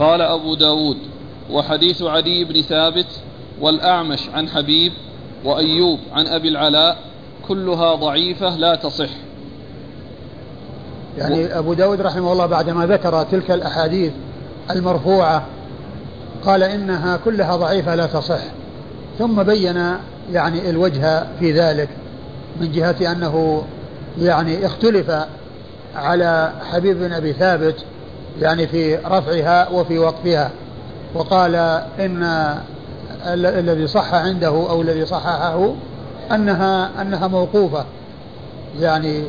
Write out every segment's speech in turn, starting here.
قال أبو داود وحديث عدي بن ثابت والأعمش عن حبيب وأيوب عن أبي العلاء كلها ضعيفة لا تصح. يعني أبو داود رحمه الله بعدما ذكر تلك الأحاديث المرفوعة قال إنها كلها ضعيفة لا تصح. ثم بين يعني الوجه في ذلك من جهة أنه يعني اختلف على حبيب بن أبي ثابت يعني في رفعها وفي وقفها. وقال إن الذي صح عنده أو الذي صححه أنها أنها موقوفة. يعني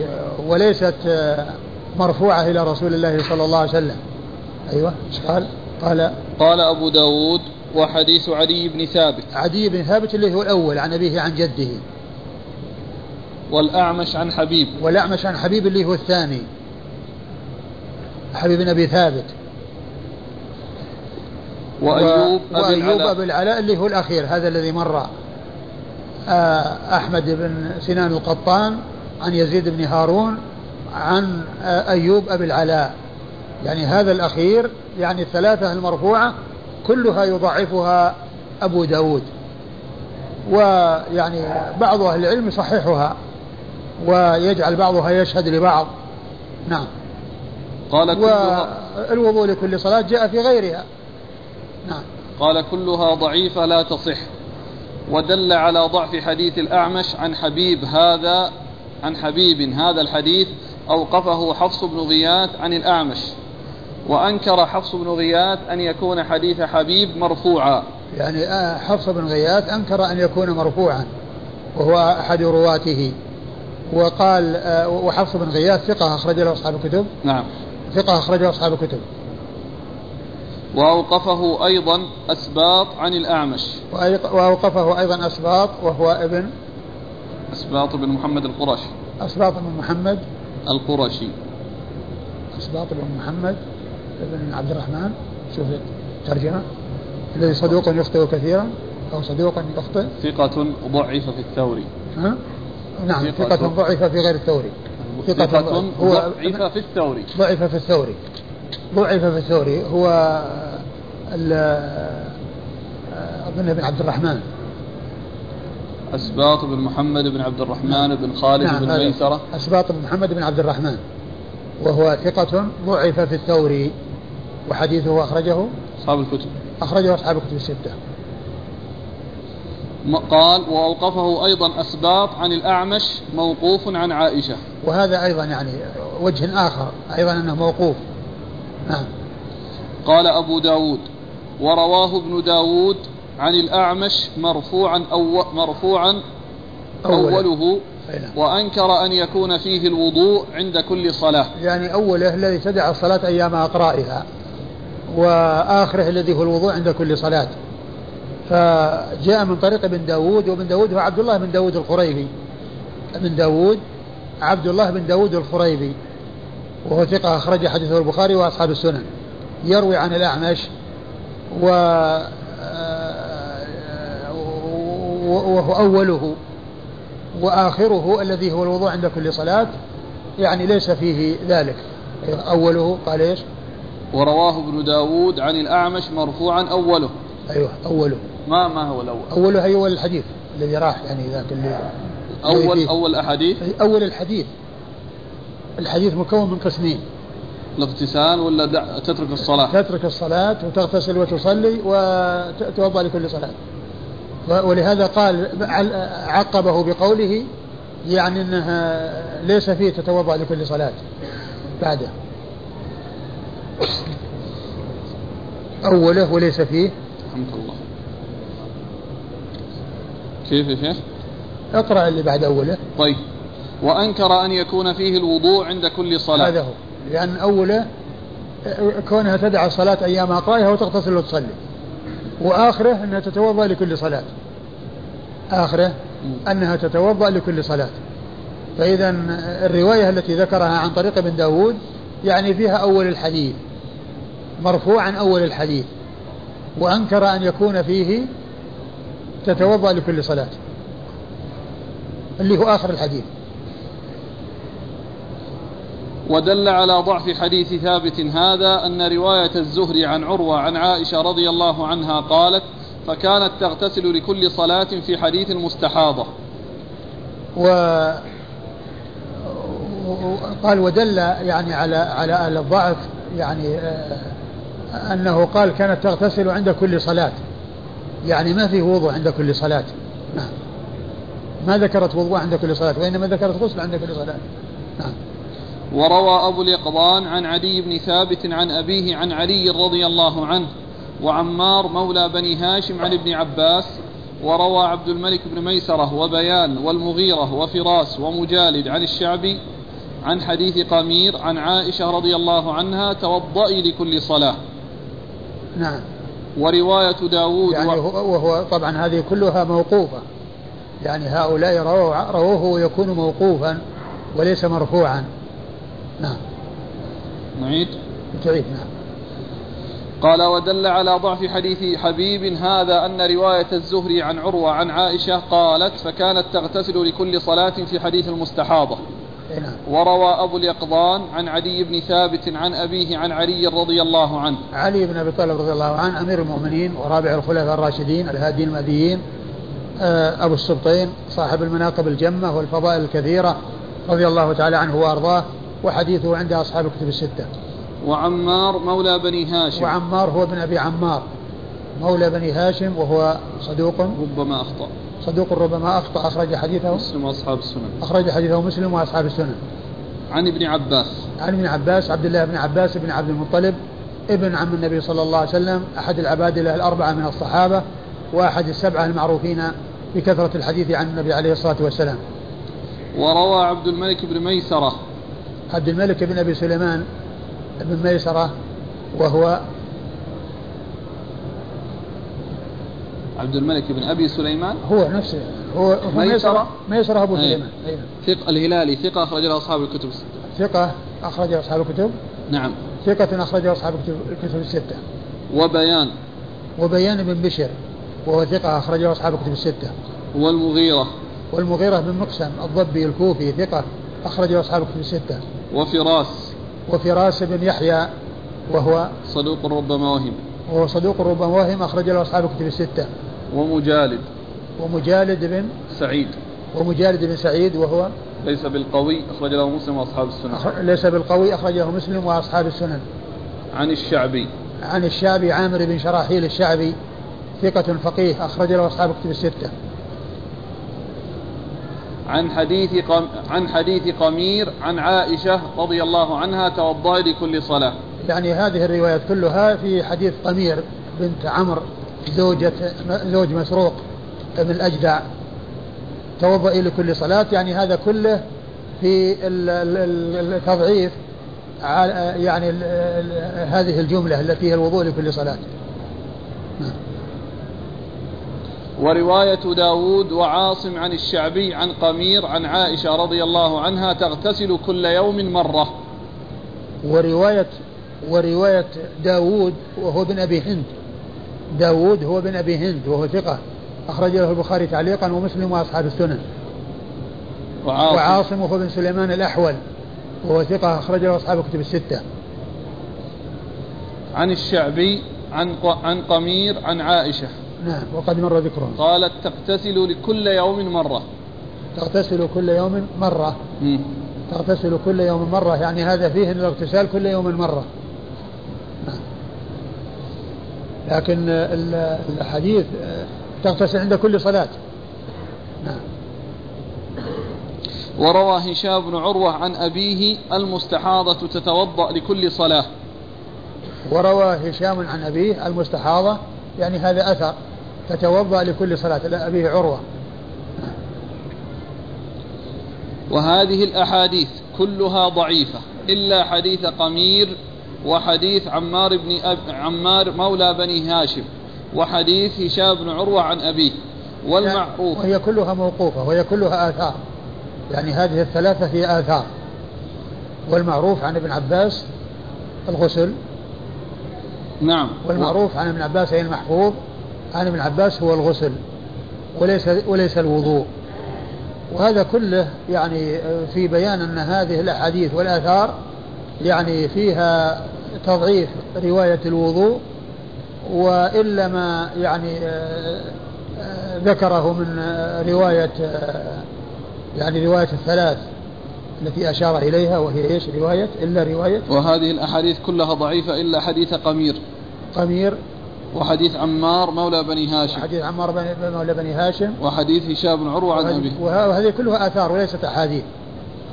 وليست مرفوعة إلى رسول الله صلى الله عليه وسلم. أيوة إيش قال؟ قال قال أبو داود وحديث عدي بن ثابت. عدي بن ثابت اللي هو الأول عن أبيه عن جده. والأعمش عن حبيب. والأعمش عن حبيب اللي هو الثاني. حبيب بن أبي ثابت. وأيوب و... وأيوب أبي العلاء اللي هو الأخير هذا الذي مر آه، أحمد بن سنان القطان عن يزيد بن هارون عن آه، أيوب أبي العلاء. يعني هذا الأخير يعني الثلاثة المرفوعة كلها يضعفها أبو داود. ويعني بعض أهل العلم يصححها ويجعل بعضها يشهد لبعض. نعم. قال كلها والوضوء لكل صلاة جاء في غيرها. نعم. قال كلها ضعيفة لا تصح. ودل على ضعف حديث الأعمش عن حبيب هذا عن حبيب هذا الحديث أوقفه حفص بن غياث عن الأعمش. وأنكر حفص بن غياث أن يكون حديث حبيب مرفوعا. يعني آه، حفص بن غياث أنكر أن يكون مرفوعا وهو أحد رواته. وقال آه، وحفص بن غياث ثقة أخرج له أصحاب الكتب. نعم. ثقة أخرج له أصحاب الكتب. وأوقفه أيضا أسباط عن الأعمش. وأوقفه أيضا أسباط وهو ابن أسباط بن محمد القرشي أسباط بن محمد. القرشي. أسباط بن محمد بن عبد الرحمن. شوف الترجمة. الذي صدوق يخطئ كثيرا أو صدوق يخطئ. ثقة ضعف في الثوري. ها؟ نعم ثقة ضعف في غير الثوري. ثقة, ثقة ضعف في الثوري. ضعف في الثوري. ضعف في الثوري. هو ابن بن عبد الرحمن. أسباط بن محمد بن عبد الرحمن بن خالد نعم بن ميسرة. أسباط بن محمد بن عبد الرحمن. وهو ثقة ضعف في الثوري. وحديثه أخرجه أصحاب الكتب. أخرجه أصحاب الكتب الستة. قال وأوقفه أيضا أسباط عن الأعمش موقوف عن عائشة. وهذا أيضا يعني وجه آخر أيضا أنه موقوف. نعم. قال أبو داود ورواه ابن داود عن الأعمش مرفوعا أو مرفوعا أوله, أوله نعم. وأنكر أن يكون فيه الوضوء عند كل صلاة. يعني أوله الذي تدع الصلاة أيام أقرائها وآخره الذي هو الوضوء عند كل صلاة. فجاء من طريق ابن داود وابن داود هو عبد الله بن داود الخريبي ابن داود عبد الله بن داود الخريبي وهو ثقة أخرج حديثه البخاري وأصحاب السنن. يروي عن الأعمش و وهو أوله. وآخره الذي هو الوضوء عند كل صلاة. يعني ليس فيه ذلك. أوله قال إيش؟ ورواه ابن داود عن الأعمش مرفوعا أوله. أيوه أوله. ما ما هو الأول؟ أوله هي أول الحديث الذي راح يعني ذاك اللي أول أول أحاديث؟ أول الحديث. الحديث مكون من قسمين. الاغتسال ولا تترك الصلاة؟ تترك الصلاة وتغتسل وتصلي وتوضأ لكل صلاة. ولهذا قال عقبه بقوله يعني إنها ليس فيه تتوضأ لكل صلاة. بعده. أوله وليس فيه رحمك الله. كيف يا شيخ؟ اقرأ اللي بعد أوله. طيب. وأنكر أن يكون فيه الوضوء عند كل صلاة. هذا هو. لأن أوله كونها تدع الصلاه أيام اقرائها وتغتسل وتصلي وآخره أنها تتوضأ لكل صلاة. آخره أنها تتوضأ لكل صلاة. فإذا الرواية التي ذكرها عن طريق ابن داود يعني فيها أول الحديث مرفوعا أول الحديث. وأنكر أن يكون فيه تتوضأ لكل صلاة. اللي هو آخر الحديث. ودل على ضعف حديث ثابت هذا أن رواية الزهري عن عروة عن عائشة رضي الله عنها قالت فكانت تغتسل لكل صلاة في حديث المستحاضة و قال ودل يعني على على الضعف يعني آه، أنه قال كانت تغتسل عند كل صلاة. يعني ما في وضوء عند كل صلاة. نعم. ما ذكرت وضوء عند كل صلاة وإنما ذكرت غسل عند كل صلاة. نعم. وروى أبو اليقظان عن عدي بن ثابت عن أبيه عن علي رضي الله عنه وعمار مولى بني هاشم عن ابن عباس وروى عبد الملك بن ميسرة وبيان والمغيرة وفراس ومجالد عن الشعبي عن حديث قمير عن عائشة رضي الله عنها توضئي لكل صلاة. نعم. ورواية داود يعني و... وهو طبعا هذه كلها موقوفة. يعني هؤلاء رووه, رووه ويكون موقوفا وليس مرفوعا. نعم. نعيد؟ تعيد نعم. قال ودل على ضعف حديث حبيب هذا أن رواية الزهري عن عروة عن عائشة قالت فكانت تغتسل لكل صلاة في حديث المستحاضة. نعم. وروى أبو اليقظان عن علي بن ثابت عن أبيه عن علي رضي الله عنه. علي بن أبي طالب رضي الله عنه أمير المؤمنين ورابع الخلفاء الراشدين الهاديين المهديين آه، أبو السبطين صاحب المناقب الجمة والفضائل الكثيرة رضي الله تعالى عنه وأرضاه وحديثه عند أصحاب الكتب الستة. وعمار مولى بني هاشم. وعمار هو ابن أبي عمار. مولى بني هاشم وهو صدوق. ربما أخطأ. صدوق ربما أخطأ أخرج حديثه. مسلم وأصحاب السنن أخرج حديثه مسلم وأصحاب السنن عن ابن عباس. عن ابن عباس عبد الله بن عباس بن عبد المطلب ابن عم النبي صلى الله عليه وسلم أحد العبادلة الأربعة من الصحابة وأحد السبعة المعروفين بكثرة الحديث عن النبي عليه الصلاة والسلام. وروى عبد الملك بن ميسرة. عبد الملك بن أبي سليمان بن ميسرة وهو عبد الملك بن أبي سليمان. هو نفسه هو, ميسرة ميسرة أبو سليمان. أيه. ثق الهلالي ثقة أخرج له أصحاب الكتب الستة. ثقة أخرج أصحاب الكتب؟ نعم. ثقة أخرج أصحاب الكتب الستة. وبيان. وبيان بن بشر وهو ثقة أخرجه أصحاب الكتب الستة. والمغيرة. والمغيرة بن مقسم الضبي الكوفي ثقة أخرجه أصحاب الكتب الستة. وفراس. وفراس بن يحيى وهو صدوق ربما وهم وهو صدوق ربما وهم أخرج له أصحاب الكتب الستة. ومجالد. ومجالد بن سعيد. ومجالد بن سعيد وهو ليس بالقوي أخرج له مسلم وأصحاب السنن. أخر... ليس بالقوي أخرج له مسلم وأصحاب السنن. عن الشعبي. عن الشعبي عامر بن شراحيل الشعبي ثقة فقيه أخرج له أصحاب الكتب الستة. عن حديث قم... عن حديث قمير عن عائشة رضي الله عنها توضأ لكل صلاة. يعني هذه الروايات كلها في حديث قمير بنت عمرو زوجة زوج مسروق بن الأجدع. توضئي لكل صلاة يعني هذا كله في التضعيف يعني هذه الجملة التي هي الوضوء لكل صلاة. نعم. ورواية داود وعاصم عن الشعبي عن قمير عن عائشة رضي الله عنها تغتسل كل يوم مرة. ورواية ورواية داود وهو بن أبي هند. داود هو بن أبي هند وهو ثقة. أخرج له البخاري تعليقا ومسلم وأصحاب السنن. وعاصم, وعاصم وهو بن سليمان الأحول وهو ثقة. أخرج له أصحاب الكتب الستة. عن الشعبي عن عن قمير عن عائشة. نعم وقد مر ذكره قالت تغتسل لكل يوم مرة. تغتسل كل يوم مرة. م. تغتسل كل يوم مرة يعني هذا فيه الاغتسال كل يوم مرة نعم. لكن الحديث تغتسل عند كل صلاة. نعم. وروى هشام بن عروة عن أبيه المستحاضة تتوضأ لكل صلاة. وروى هشام عن أبيه المستحاضة يعني هذا أثر تتوضأ لكل صلاة أبيه عروة. وهذه الأحاديث كلها ضعيفة إلا حديث قمير وحديث عمار بن أب عمار مولى بني هاشم وحديث هشام بن عروة عن أبيه والمعروف وهي كلها موقوفة وهي كلها آثار. يعني هذه الثلاثة هي آثار. والمعروف عن ابن عباس الغسل. نعم. والمعروف عن ابن عباس أي المحفوظ عن ابن عباس هو الغسل وليس وليس الوضوء. وهذا كله يعني في بيان أن هذه الأحاديث والآثار يعني فيها تضعيف رواية الوضوء وإلا ما يعني آه، آه، ذكره من رواية يعني رواية الثلاث التي أشار إليها وهي إيش؟ رواية إلا رواية. وهذه الأحاديث كلها ضعيفة إلا حديث قمير. قمير. وحديث عمار مولى بني هاشم. وحديث عمار مولى بني هاشم. وحديث هشام بن عروة عن أبيه. وهذه كلها آثار وليست أحاديث.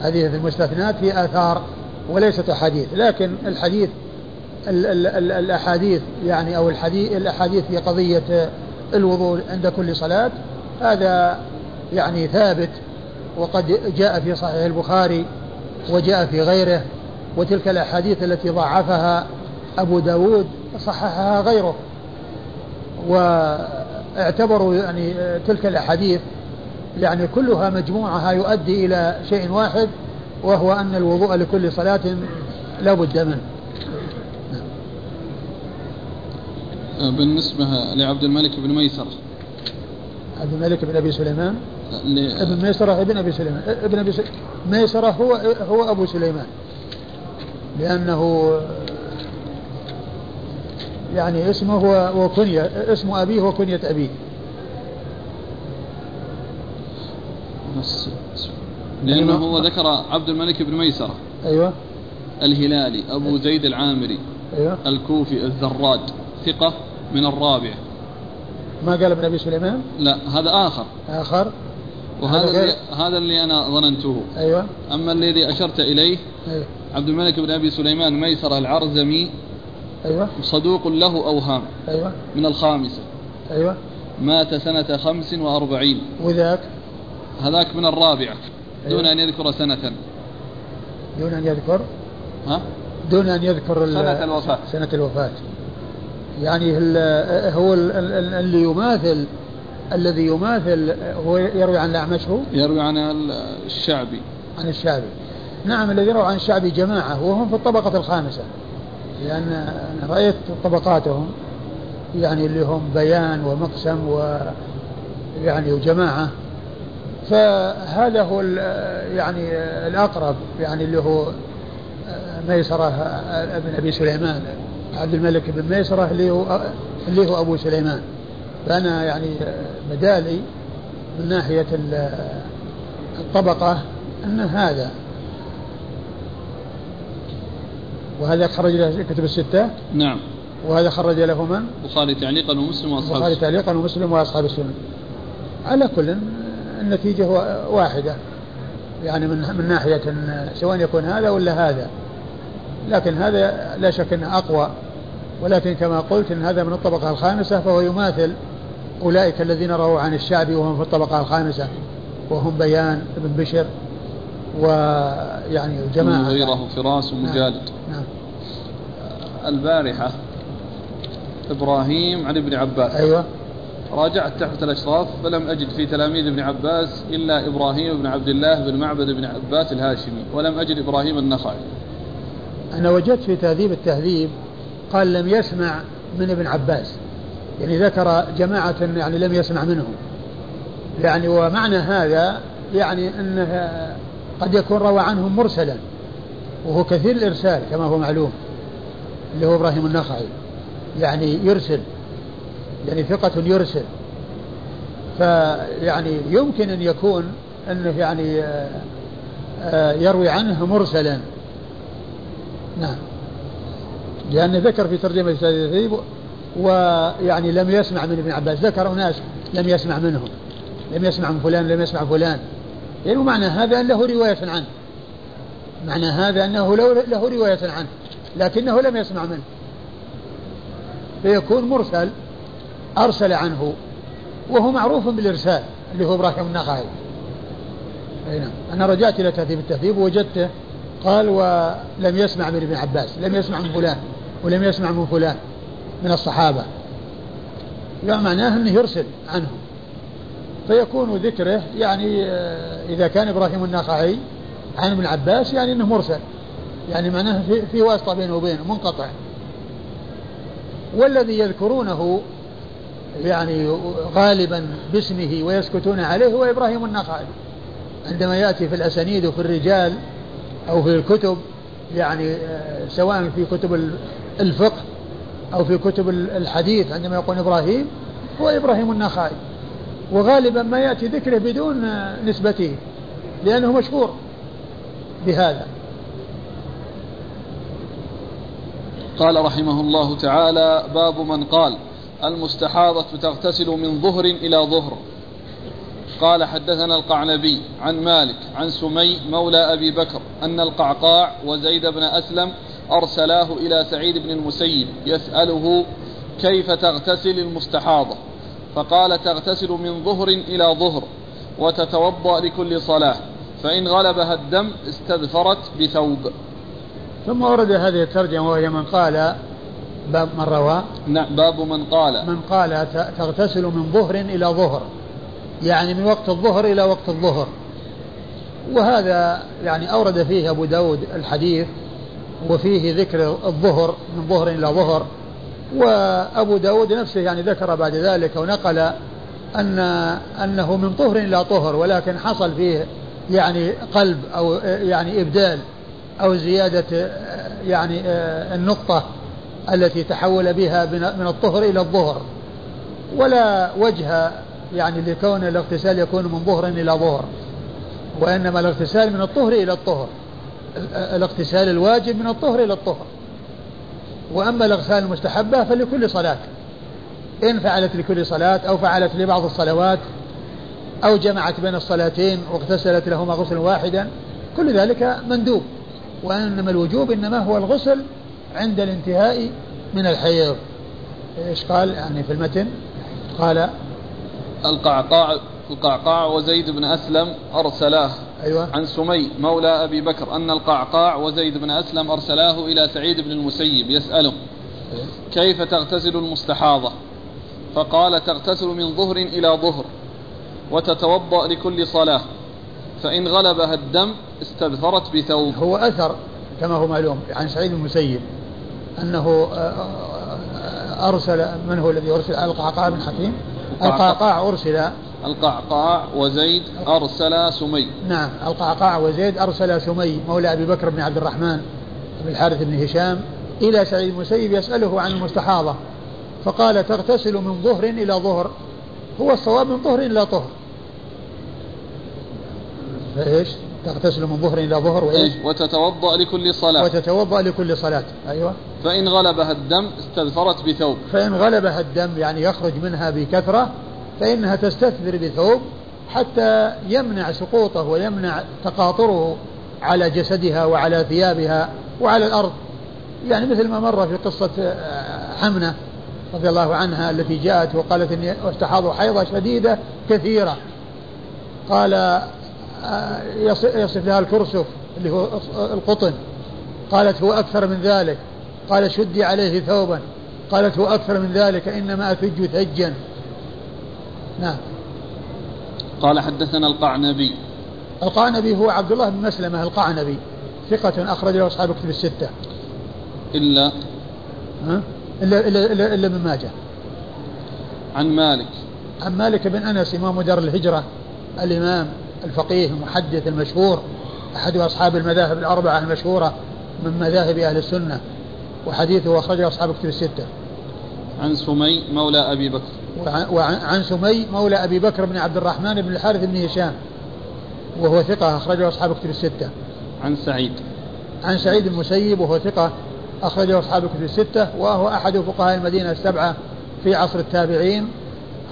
هذه في المستثنات في آثار. وليست أحاديث لكن الحديث ال ال ال الأحاديث يعني أو الحديث الأحاديث في قضية الوضوء عند كل صلاة هذا يعني ثابت وقد جاء في صحيح البخاري وجاء في غيره وتلك الأحاديث التي ضعفها أبو داود صححها غيره. واعتبروا يعني تلك الأحاديث يعني كلها مجموعها يؤدي إلى شيء واحد وهو أن الوضوء لكل صلاة لا بد منه. بالنسبة لعبد الملك بن ميسرة. عبد الملك بن أبي سليمان. ابن ميسرة ابن أبي سليمان. ابن أبي ميسرة هو هو أبو سليمان. لأنه يعني اسمه وكنية اسم أبيه وكنية أبيه. لأنه هو ذكر عبد الملك بن ميسرة. أيوة. الهلالي أبو زيد العامري. أيوة. الكوفي الزراد ثقة من الرابع. ما قال ابن أبي سليمان؟ لا هذا آخر. آخر. وهذا اللي هذا اللي أنا ظننته. أيوه. أما الذي أشرت إليه أيوة. عبد الملك بن أبي سليمان ميسر العرزمي أيوه. صدوق له اوهام أيوه. من الخامسة. أيوه. مات سنة خمس وأربعين. وذاك؟ هذاك من الرابعة. أيوة. دون أن يذكر سنة. دون أن يذكر؟ ها؟ دون أن يذكر سنة الوفاة. سنة الوفاة. يعني هو اللي يماثل الذي يماثل هو يروي عن الأعمش هو؟ يروي عن الشعبي. عن الشعبي. نعم الذي يروي عن الشعبي جماعة وهم في الطبقة الخامسة. لأن أنا رأيت طبقاتهم يعني اللي هم بيان ومقسم و يعني وجماعة. فهذا هو يعني الأقرب يعني اللي هو ميسرة ابن أبي سليمان عبد الملك بن ميسرة اللي هو اللي هو أبو سليمان. فأنا يعني بدالي من ناحية الطبقة أن هذا. وهذا خرج له كتب الستة؟ نعم. وهذا خرج له من؟ البخاري تعليقا ومسلم وأصحاب البخاري تعليقا ومسلم وأصحاب السنن على كل النتيجة واحدة. يعني من من ناحية سواء يكون هذا ولا هذا. لكن هذا لا شك إنه أقوى. ولكن كما قلت إن هذا من الطبقة الخامسة فهو يماثل أولئك الذين رووا عن الشعبي وهم في الطبقة الخامسة. وهم بيان بن بشر ويعني جماعة. غيره فراس ومجالد نعم. نعم. البارحة إبراهيم عن ابن عباس. أيوة. راجعت تحت الأشراف فلم أجد في تلاميذ ابن عباس إلا إبراهيم بن عبد الله بن معبد بن عباس الهاشمي ولم أجد إبراهيم النخعي. أنا وجدت في تهذيب التهذيب قال لم يسمع من ابن عباس يعني ذكر جماعة يعني لم يسمع منهم. يعني ومعنى هذا يعني أنه قد يكون روى عنهم مرسلا وهو كثير الإرسال كما هو معلوم اللي هو إبراهيم النخعي. يعني يرسل يعني ثقة يرسل. فيعني يمكن أن يكون أنه يعني آه، آه، يروي عنه مرسلا. نعم. لأنه ذكر في ترجمة الثيب ويعني لم يسمع من ابن عباس. ذكر أناس لم يسمع منهم. لم يسمع من فلان لم يسمع فلان. يعني معنى هذا أن له رواية عنه. معنى هذا أنه له رواية عنه لكنه لم يسمع منه. فيكون مرسل أرسل عنه وهو معروف بالإرسال اللي هو إبراهيم النخعي. نعم. أنا رجعت إلى تهذيب التهذيب ووجدته قال ولم يسمع من ابن عباس لم يسمع من فلان ولم يسمع من فلان من الصحابة. يعني معناه أنه يرسل عنهم فيكون ذكره يعني آه، إذا كان إبراهيم النخعي عن ابن عباس يعني أنه مرسل. يعني معناه في, في واسطة بينه وبينه منقطع. والذي يذكرونه يعني غالبا باسمه ويسكتون عليه هو إبراهيم النخعي. عندما يأتي في الأسانيد وفي الرجال أو في الكتب يعني آه، سواء في كتب الفقه أو في كتب الحديث عندما يقول إبراهيم هو إبراهيم النخعي. وغالبا ما يأتي ذكره بدون نسبته لأنه مشهور بهذا. قال رحمه الله تعالى باب من قال. المستحاضة تغتسل من ظهر إلى ظهر. قال حدثنا القعنبي عن مالك عن سمي مولى أبي بكر أن القعقاع وزيد بن أسلم أرسلاه إلى سعيد بن المسيب يسأله كيف تغتسل المستحاضة؟ فقال تغتسل من ظهر إلى ظهر وتتوضأ لكل صلاة فإن غلبها الدم استذفرت بثوب. ثم ورد هذه الترجمة وهي من قال باب من روى؟ نعم باب من قال. من قال تغتسل من ظهر إلى ظهر. يعني من وقت الظهر إلى وقت الظهر. وهذا يعني أورد فيه أبو داود الحديث وفيه ذكر الظهر من ظهر إلى ظهر. وأبو داود نفسه يعني ذكر بعد ذلك ونقل أن أنه من طهر إلى طهر ولكن حصل فيه يعني قلب أو يعني إبدال أو زيادة يعني النقطة. التي تحول بها من الطهر إلى الظهر. ولا وجه يعني لكون الاغتسال يكون من ظهر إلى ظهر وإنما الاغتسال من الطهر إلى الطهر الاغتسال الواجب من الطهر إلى الطهر. وأما الاغتسال المستحبة فلكل صلاة إن فعلت لكل صلاة أو فعلت لبعض الصلوات أو جمعت بين الصلاتين واغتسلت لهما غسلا واحدا كل ذلك مندوب. وإنما الوجوب إنما هو الغسل عند الانتهاء من الحيض. إيش قال؟ يعني في المتن قال القعقاع القعقاع وزيد بن أسلم أرسلاه. أيوة. عن سمي مولى أبي بكر أن القعقاع وزيد بن أسلم أرسلاه إلى سعيد بن المسيب يسأله كيف تغتسل المستحاضة؟ فقال تغتسل من ظهر إلى ظهر وتتوضأ لكل صلاة فإن غلبها الدم استبثرت بثوب. هو أثر كما هو معلوم عن سعيد بن المسيب. أنه آه، آه، أرسل من هو الذي أرسل؟ القعقاع بن حكيم. القعقاع. أرسل. القعقاع وزيد أرسل سمي. نعم القعقاع وزيد أرسل سمي مولى أبي بكر بن عبد الرحمن بن الحارث بن هشام إلى سعيد المسيب يسأله عن المستحاضة. فقال تغتسل من ظهر إلى ظهر. هو الصواب من ظهر إلى طهر. فإيش؟ تغتسل من ظهر إلى ظهر وإيش؟ وتتوضأ لكل صلاة. وتتوضأ لكل صلاة. أيوة. فإن غلبها الدم استذفرت بثوب. فإن غلبها الدم يعني يخرج منها بكثرة فإنها تستثمر بثوب حتى يمنع سقوطه ويمنع تقاطره على جسدها وعلى ثيابها وعلى الأرض. يعني مثل ما مر في قصة آه، حمنة رضي الله عنها التي جاءت وقالت إني أستحاض حيضة شديدة كثيرة. قال آه، يصف لها الكرسف اللي هو القطن. قالت هو أكثر من ذلك. قال شدي عليه ثوبا. قالت هو أكثر من ذلك إنما أثج ثجا. نعم. قال حدثنا القعنبي. القعنبي هو عبد الله بن مسلمة القعنبي ثقة أخرج له أصحاب كتب الستة. إلا؟ ها؟ إلا إلا إلا, إلا من ماجه. عن مالك. عن مالك بن أنس إمام دار الهجرة الإمام الفقيه المحدث المشهور أحد أصحاب المذاهب الأربعة المشهورة من مذاهب أهل السنة. وحديثه أخرجه أصحاب كتب الستة. عن سمي مولى أبي بكر. وعن سمي مولى أبي بكر بن عبد الرحمن بن الحارث بن هشام وهو ثقة أخرجه أصحاب كتب الستة. عن سعيد. عن سعيد المسيب وهو ثقة أخرجه أصحاب كتب الستة وهو أحد فقهاء المدينة السبعة في عصر التابعين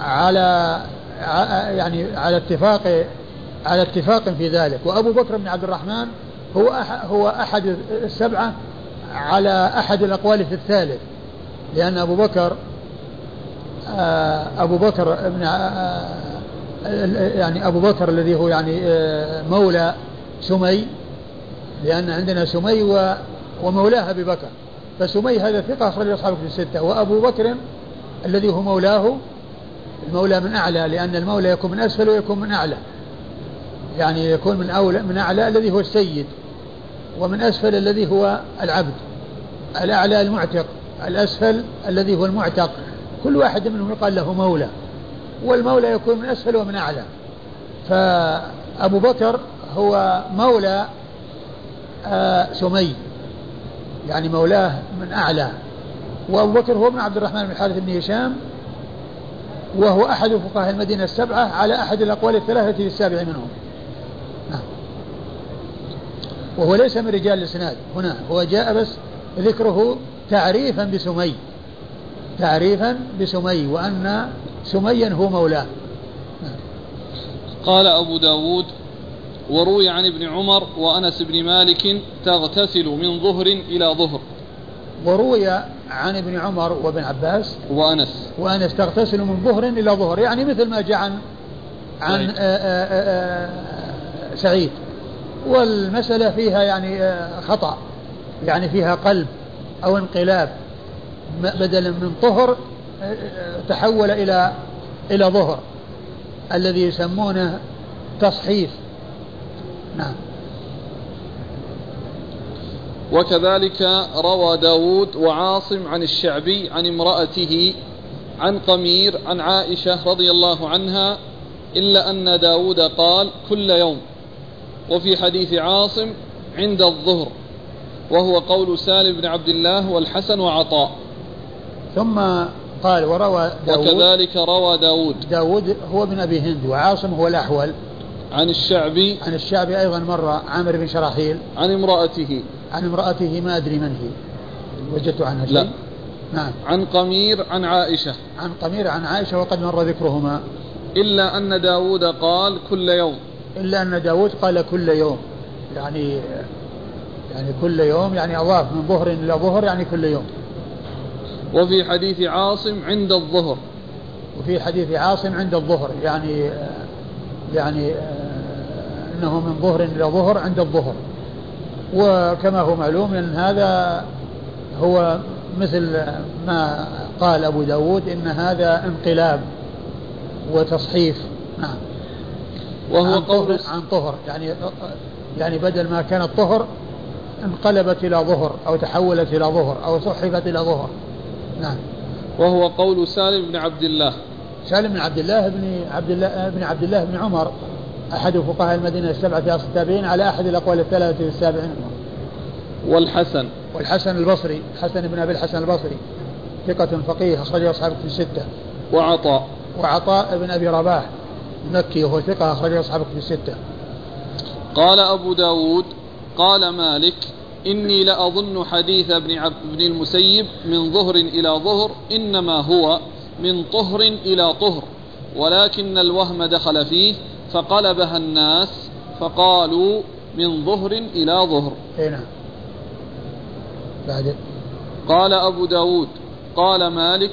على يعني على اتفاق على اتفاق في ذلك. وأبو بكر بن عبد الرحمن هو هو أحد السبعة على أحد الأقوال في الثالث لأن أبو بكر آه، أبو بكر ابن آه، يعني أبو بكر الذي هو يعني آه، مولى سمي لأن عندنا سمي ومولاه أبي بكر. فسمي هذا ثقة أخرج أصحابه في الستة. وأبو بكر الذي هو مولاه المولى من أعلى لأن المولى يكون من أسفل ويكون من أعلى. يعني يكون من أولى من أعلى الذي هو السيد. ومن أسفل الذي هو العبد الأعلى المعتق الأسفل الذي هو المعتق. كل واحد منهم يقال له مولى والمولى يكون من أسفل ومن أعلى. فأبو بكر هو مولى آه سمي يعني مولاه من أعلى. وأبو بكر هو ابن عبد الرحمن بن الحارث بن هشام وهو أحد فقهاء المدينة السبعة على أحد الأقوال الثلاثة في السابع منهم. وهو ليس من رجال الإسناد. هنا هو جاء بس ذكره تعريفا بسمي. تعريفا بسمي وأن سميا هو مولاه. قال أبو داود وروي عن ابن عمر وأنس بن مالك تغتسل من ظهر إلى ظهر. وروي عن ابن عمر وابن عباس وأنس. وأنس تغتسل من ظهر إلى ظهر. يعني مثل ما جاء عن عن سعيد, آآ آآ آآ سعيد. والمسألة فيها يعني خطأ. يعني فيها قلب أو انقلاب. بدلا من طهر تحول إلى إلى ظهر. الذي يسمونه تصحيف. نعم. وكذلك روى داود وعاصم عن الشعبي عن امرأته عن قمير عن عائشة رضي الله عنها إلا أن داود قال كل يوم وفي حديث عاصم عند الظهر وهو قول سالم بن عبد الله والحسن وعطاء. ثم قال وروى داود. وكذلك روى داود. داود هو ابن أبي هند وعاصم هو الأحول. عن الشعبي. عن الشعبي أيضا مرة عامر بن شراحيل. عن امرأته. عن امرأته ما أدري من هي. وجدت عنها شيء؟ لا. نعم. عن قمير عن عائشة. عن قمير عن عائشة وقد مر ذكرهما. إلا أن داود قال كل يوم. إلا أن داود قال كل يوم. يعني يعني كل يوم يعني أضاف من ظهر إلى ظهر يعني كل يوم. وفي حديث عاصم عند الظهر. وفي حديث عاصم عند الظهر يعني يعني إنه من ظهر إلى ظهر عند الظهر. وكما هو معلوم إن هذا هو مثل ما قال أبو داود إن هذا انقلاب وتصحيف. نعم. وهو قول عن طهر. يعني يعني بدل ما كانت طهر انقلبت إلى ظهر أو تحولت إلى ظهر أو صحفت إلى ظهر. نعم. وهو قول سالم بن عبد الله. سالم بن عبد الله بن عبد الله بن عبد الله بن عمر. أحد فقهاء المدينة السبعة في اصل التابعين على أحد الأقوال الثلاثة في السابعين والحسن. والحسن البصري. حسن بن أبي الحسن البصري. ثقة فقيه أخرجه أصحاب في الستة. وعطاء. وعطاء بن أبي رباح. مكي وهو ثقة أخرجه أصحاب في الستة. قال أبو داود قال مالك إني لأظن حديث ابن, عبد بن المسيب من ظهر إلى ظهر إنما هو من طهر إلى طهر ولكن الوهم دخل فيه فقلبها الناس فقالوا من ظهر إلى ظهر. اي نعم. بعد. قال أبو داود قال مالك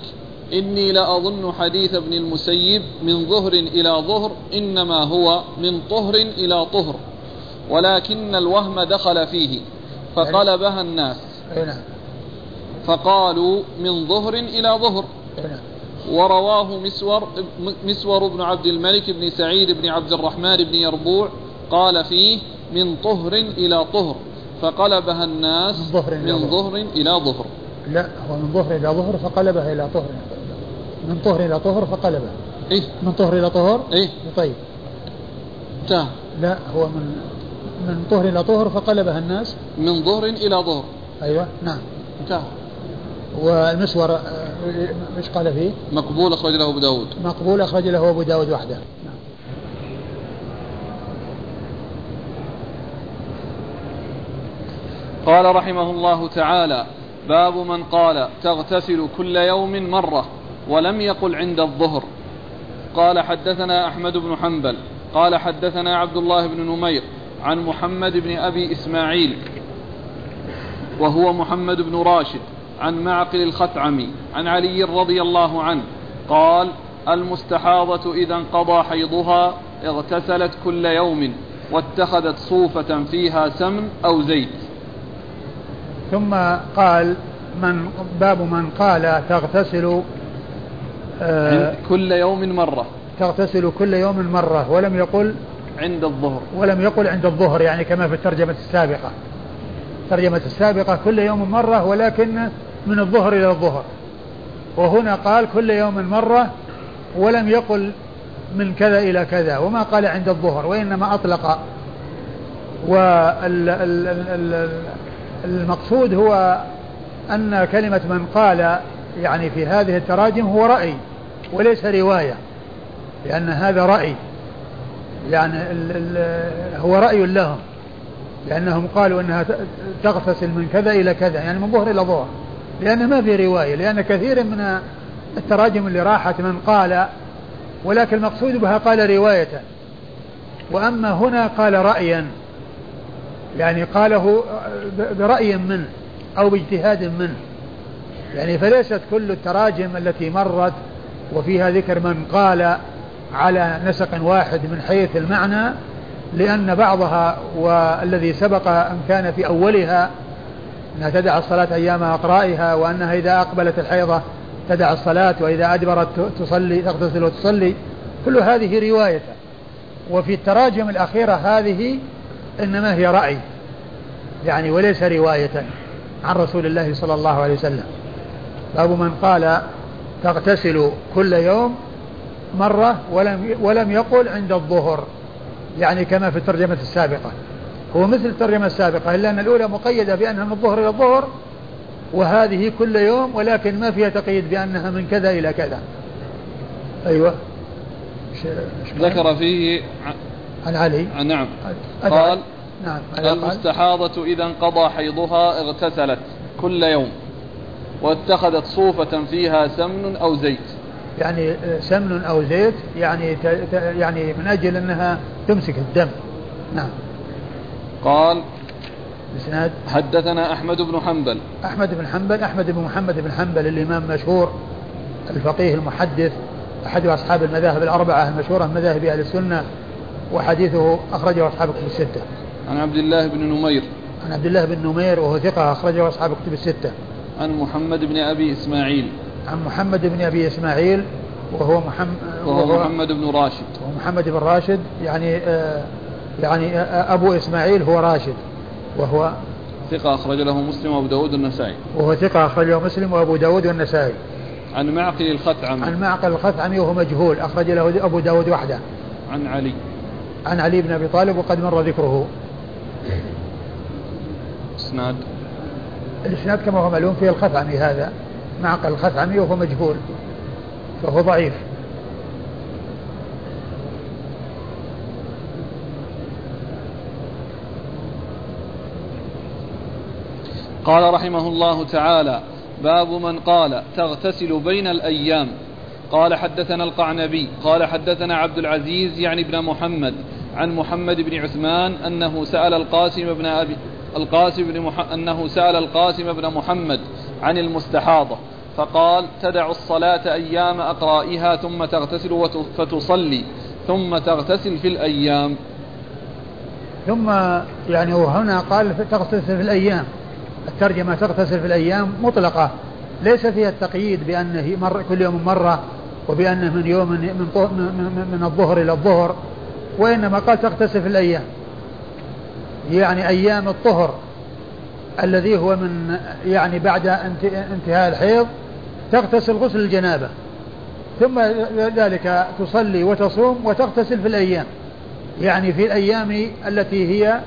إني لأظن حديث ابن المسيب من ظهر إلى ظهر إنما هو من طهر إلى طهر ولكن الوهم دخل فيه فقلبها الناس. نعم. فقالوا من ظهر إلى ظهر. نعم. ورواه مسور مسور بن عبد الملك بن سعيد بن عبد الرحمن بن يربوع قال فيه من طهر إلى طهر فقلبها الناس من ظهر إلى من ظهر. لا هو من ظهر إلى ظهر فقلبها إلى طهر. من طهر إلى طهر فقلبها. إيه؟ من طهر إلى طهر؟ إيه؟ طيب. انتهى لا هو من من طهر إلى طهر فقلبها الناس؟ من ظهر إلى ظهر. أيوة نعم. انتهى والمسور آه، إيش قال فيه؟ مقبول أخرج له أبو داود. مقبول أخرج له أبو داود وحده. نعم. قال رحمه الله تعالى باب من قال تغتسل كل يوم مرة ولم يقل عند الظهر. قال حدثنا أحمد بن حنبل قال حدثنا عبد الله بن نمير عن محمد بن أبي إسماعيل وهو محمد بن راشد عن معقل الخثعمي عن علي رضي الله عنه قال المستحاضة إذا انقضى حيضها اغتسلت كل يوم واتخذت صوفة فيها سمن أو زيت. ثم قال من باب من قال تغتسل آه كل يوم مرة. تغتسل كل يوم مرة ولم يقل عند الظهر. ولم يقل عند الظهر يعني كما في الترجمة السابقة. الترجمة السابقة كل يوم مرة ولكن من الظهر إلى الظهر. وهنا قال كل يوم مرة ولم يقل من كذا إلى كذا وما قال عند الظهر وإنما أطلق. وال ال ال ال المقصود هو أن كلمة من قال يعني في هذه التراجم هو رأي وليس رواية لأن هذا رأي. يعني ال ال هو رأي لهم لأنهم قالوا أنها تغتسل من كذا إلى كذا يعني من ظهر إلى ظهر لأن ما في رواية لأن كثير من التراجم اللي راحت من قال ولكن المقصود بها قال رواية. وأما هنا قال رأيا. يعني قاله برأي منه أو باجتهاد منه. يعني فليست كل التراجم التي مرت وفيها ذكر من قال على نسق واحد من حيث المعنى لأن بعضها والذي سبق أن كان في أولها أنها تدع الصلاة أيام أقرائها وأنها إذا أقبلت الحيضة تدع الصلاة وإذا أدبرت تصلي تغتسل وتصلي كل هذه رواية. وفي التراجم الأخيرة هذه إنما هي رأي يعني وليس رواية عن رسول الله صلى الله عليه وسلم. باب من قال تغتسل كل يوم مرة ولم ولم يقل عند الظهر يعني كما في الترجمة السابقة. هو مثل الترجمة السابقة إلا أن الأولى مقيدة بأنها من الظهر إلى الظهر وهذه كل يوم ولكن ما فيها تقييد بأنها من كذا إلى كذا. أيوة. ذكر فيه عن علي. نعم. قال نعم المستحاضة إذا انقضى حيضها اغتسلت كل يوم واتخذت صوفة فيها سمن أو زيت. يعني سمن أو زيت يعني يعني من أجل أنها تمسك الدم. نعم. قال الاسناد حدثنا أحمد بن حنبل. أحمد بن حنبل أحمد بن محمد بن حنبل الإمام مشهور الفقيه المحدث أحد أصحاب المذاهب الأربعة المشهوره من مذاهب أهل السنة وحديثه أخرجه أصحاب الكتب الستة. عن عبد الله بن نمير. عن عبد الله بن نمير وهو ثقة أخرجه أصحاب الكتب الستة. عن محمد بن أبي إسماعيل. عن محمد بن أبي إسماعيل وهو محمد وهو, وهو محمد بن راشد. وهو محمد بن راشد يعني آه يعني أبو إسماعيل هو راشد وهو ثقة أخرج له مسلم وأبو داود والنسائي. وهو ثقة أخرج له مسلم وأبو داود والنسائي. عن معقل الخثعمي عن معقل الخثعمي وهو مجهول أخرج له أبو داود وحده. عن علي. عن علي بن أبي طالب وقد مر ذكره. إسناد. الإسناد كما هو معلوم فيه الخثعمي هذا. معقل الخثعمي وهو مجهول. فهو ضعيف. قال رحمه الله تعالى باب من قال تغتسل بين الأيام. قال حدثنا القعنبي قال حدثنا عبد العزيز يعني ابن محمد عن محمد بن عثمان أنه سأل القاسم بن أبي القاسم بن مح... أنه سأل القاسم بن محمد عن المستحاضة فقال تدع الصلاة أيام أقرائها ثم تغتسل وت... فتصلي ثم تغتسل في الأيام. ثم يعني وهنا قال تغتسل في الأيام الترجمة تغتسل في الأيام مطلقة ليس فيها التقييد بأنه مر كل يوم مرة وبأنه من يوم من, من, الظهر إلى الظهر وإنما قال تغتسل في الأيام. يعني أيام الطهر الذي هو من يعني بعد انتهاء الحيض تغتسل غسل الجنابة ثم ذلك تصلي وتصوم وتغتسل في الأيام. يعني في الأيام التي هي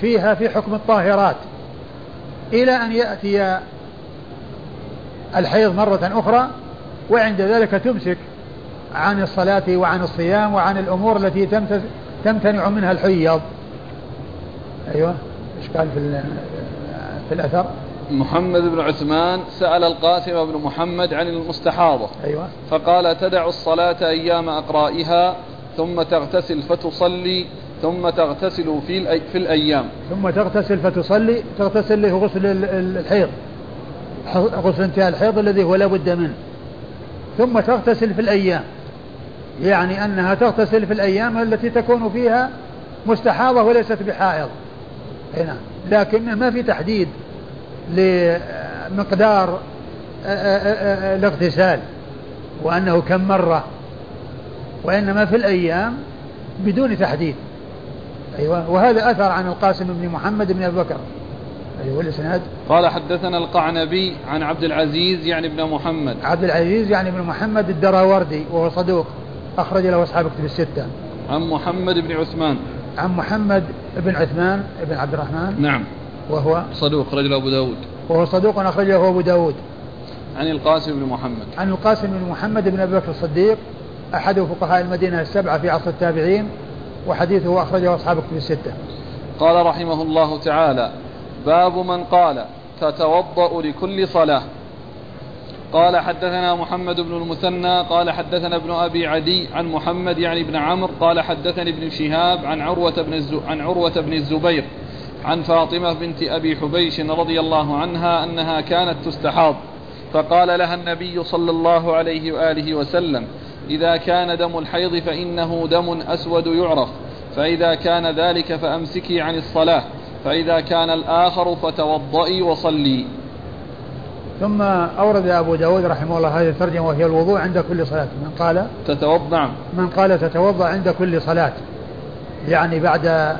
فيها في حكم الطاهرات. إلى أن يأتي الحيض مرة أخرى وعند ذلك تمسك عن الصلاة وعن الصيام وعن الأمور التي تمتنع منها الحيض. أيوة. إيش قال في, في الأثر؟ محمد بن عثمان سأل القاسم بن محمد عن المستحاضة. أيوة. فقال تدع الصلاة أيام أقرائها ثم تغتسل فتصلي ثم تغتسل في في الأيام. ثم تغتسل فتصلي تغتسل له غسل الحيض. غسل انتهاء الحيض الذي هو لا بد منه. ثم تغتسل في الأيام. يعني أنها تغتسل في الأيام التي تكون فيها مستحاضة وليست بحائض. هنا لكن ما في تحديد لمقدار الاغتسال وأنه كم مرة وإنما في الأيام بدون تحديد. أيوة. وهذا أثر عن القاسم بن محمد بن أبي بكر. أيوة الإسناد قال حدثنا القعنبي عن عبد العزيز يعني ابن محمد. عبد العزيز يعني ابن محمد الدراوردي وهو صدوق أخرج له أصحاب كتب الستة. عن محمد بن عثمان. عن محمد بن عثمان بن عبد الرحمن. نعم. وهو؟ صدوق رجل أبو داود. وهو صدوق أخرجه أبو داود. عن القاسم بن محمد. عن القاسم بن محمد بن أبي بكر الصديق أحد فقهاء المدينة السبعة في عصر التابعين وحديثه أخرجه أصحاب كتب الستة. قال رحمه الله تعالى باب من قال تتوضأ لكل صلاة. قال حدثنا محمد بن المثنى قال حدثنا ابن أبي عدي عن محمد يعني بن عمرو قال حدثني ابن شهاب عن عروة بن عن عروة بن الزبير عن فاطمة بنت أبي حبيش رضي الله عنها أنها كانت تستحاض. فقال لها النبي صلى الله عليه وآله وسلم إذا كان دم الحيض فإنه دم أسود يعرف فإذا كان ذلك فأمسكي عن الصلاة. فإذا كان الآخر فتوضئي وصلي. ثم أورد أبو داود رحمه الله هذه الترجمة وهي الوضوء عند كل صلاة. من قال؟ تتوضأ. نعم. من قال تتوضأ عند كل صلاة. يعني بعد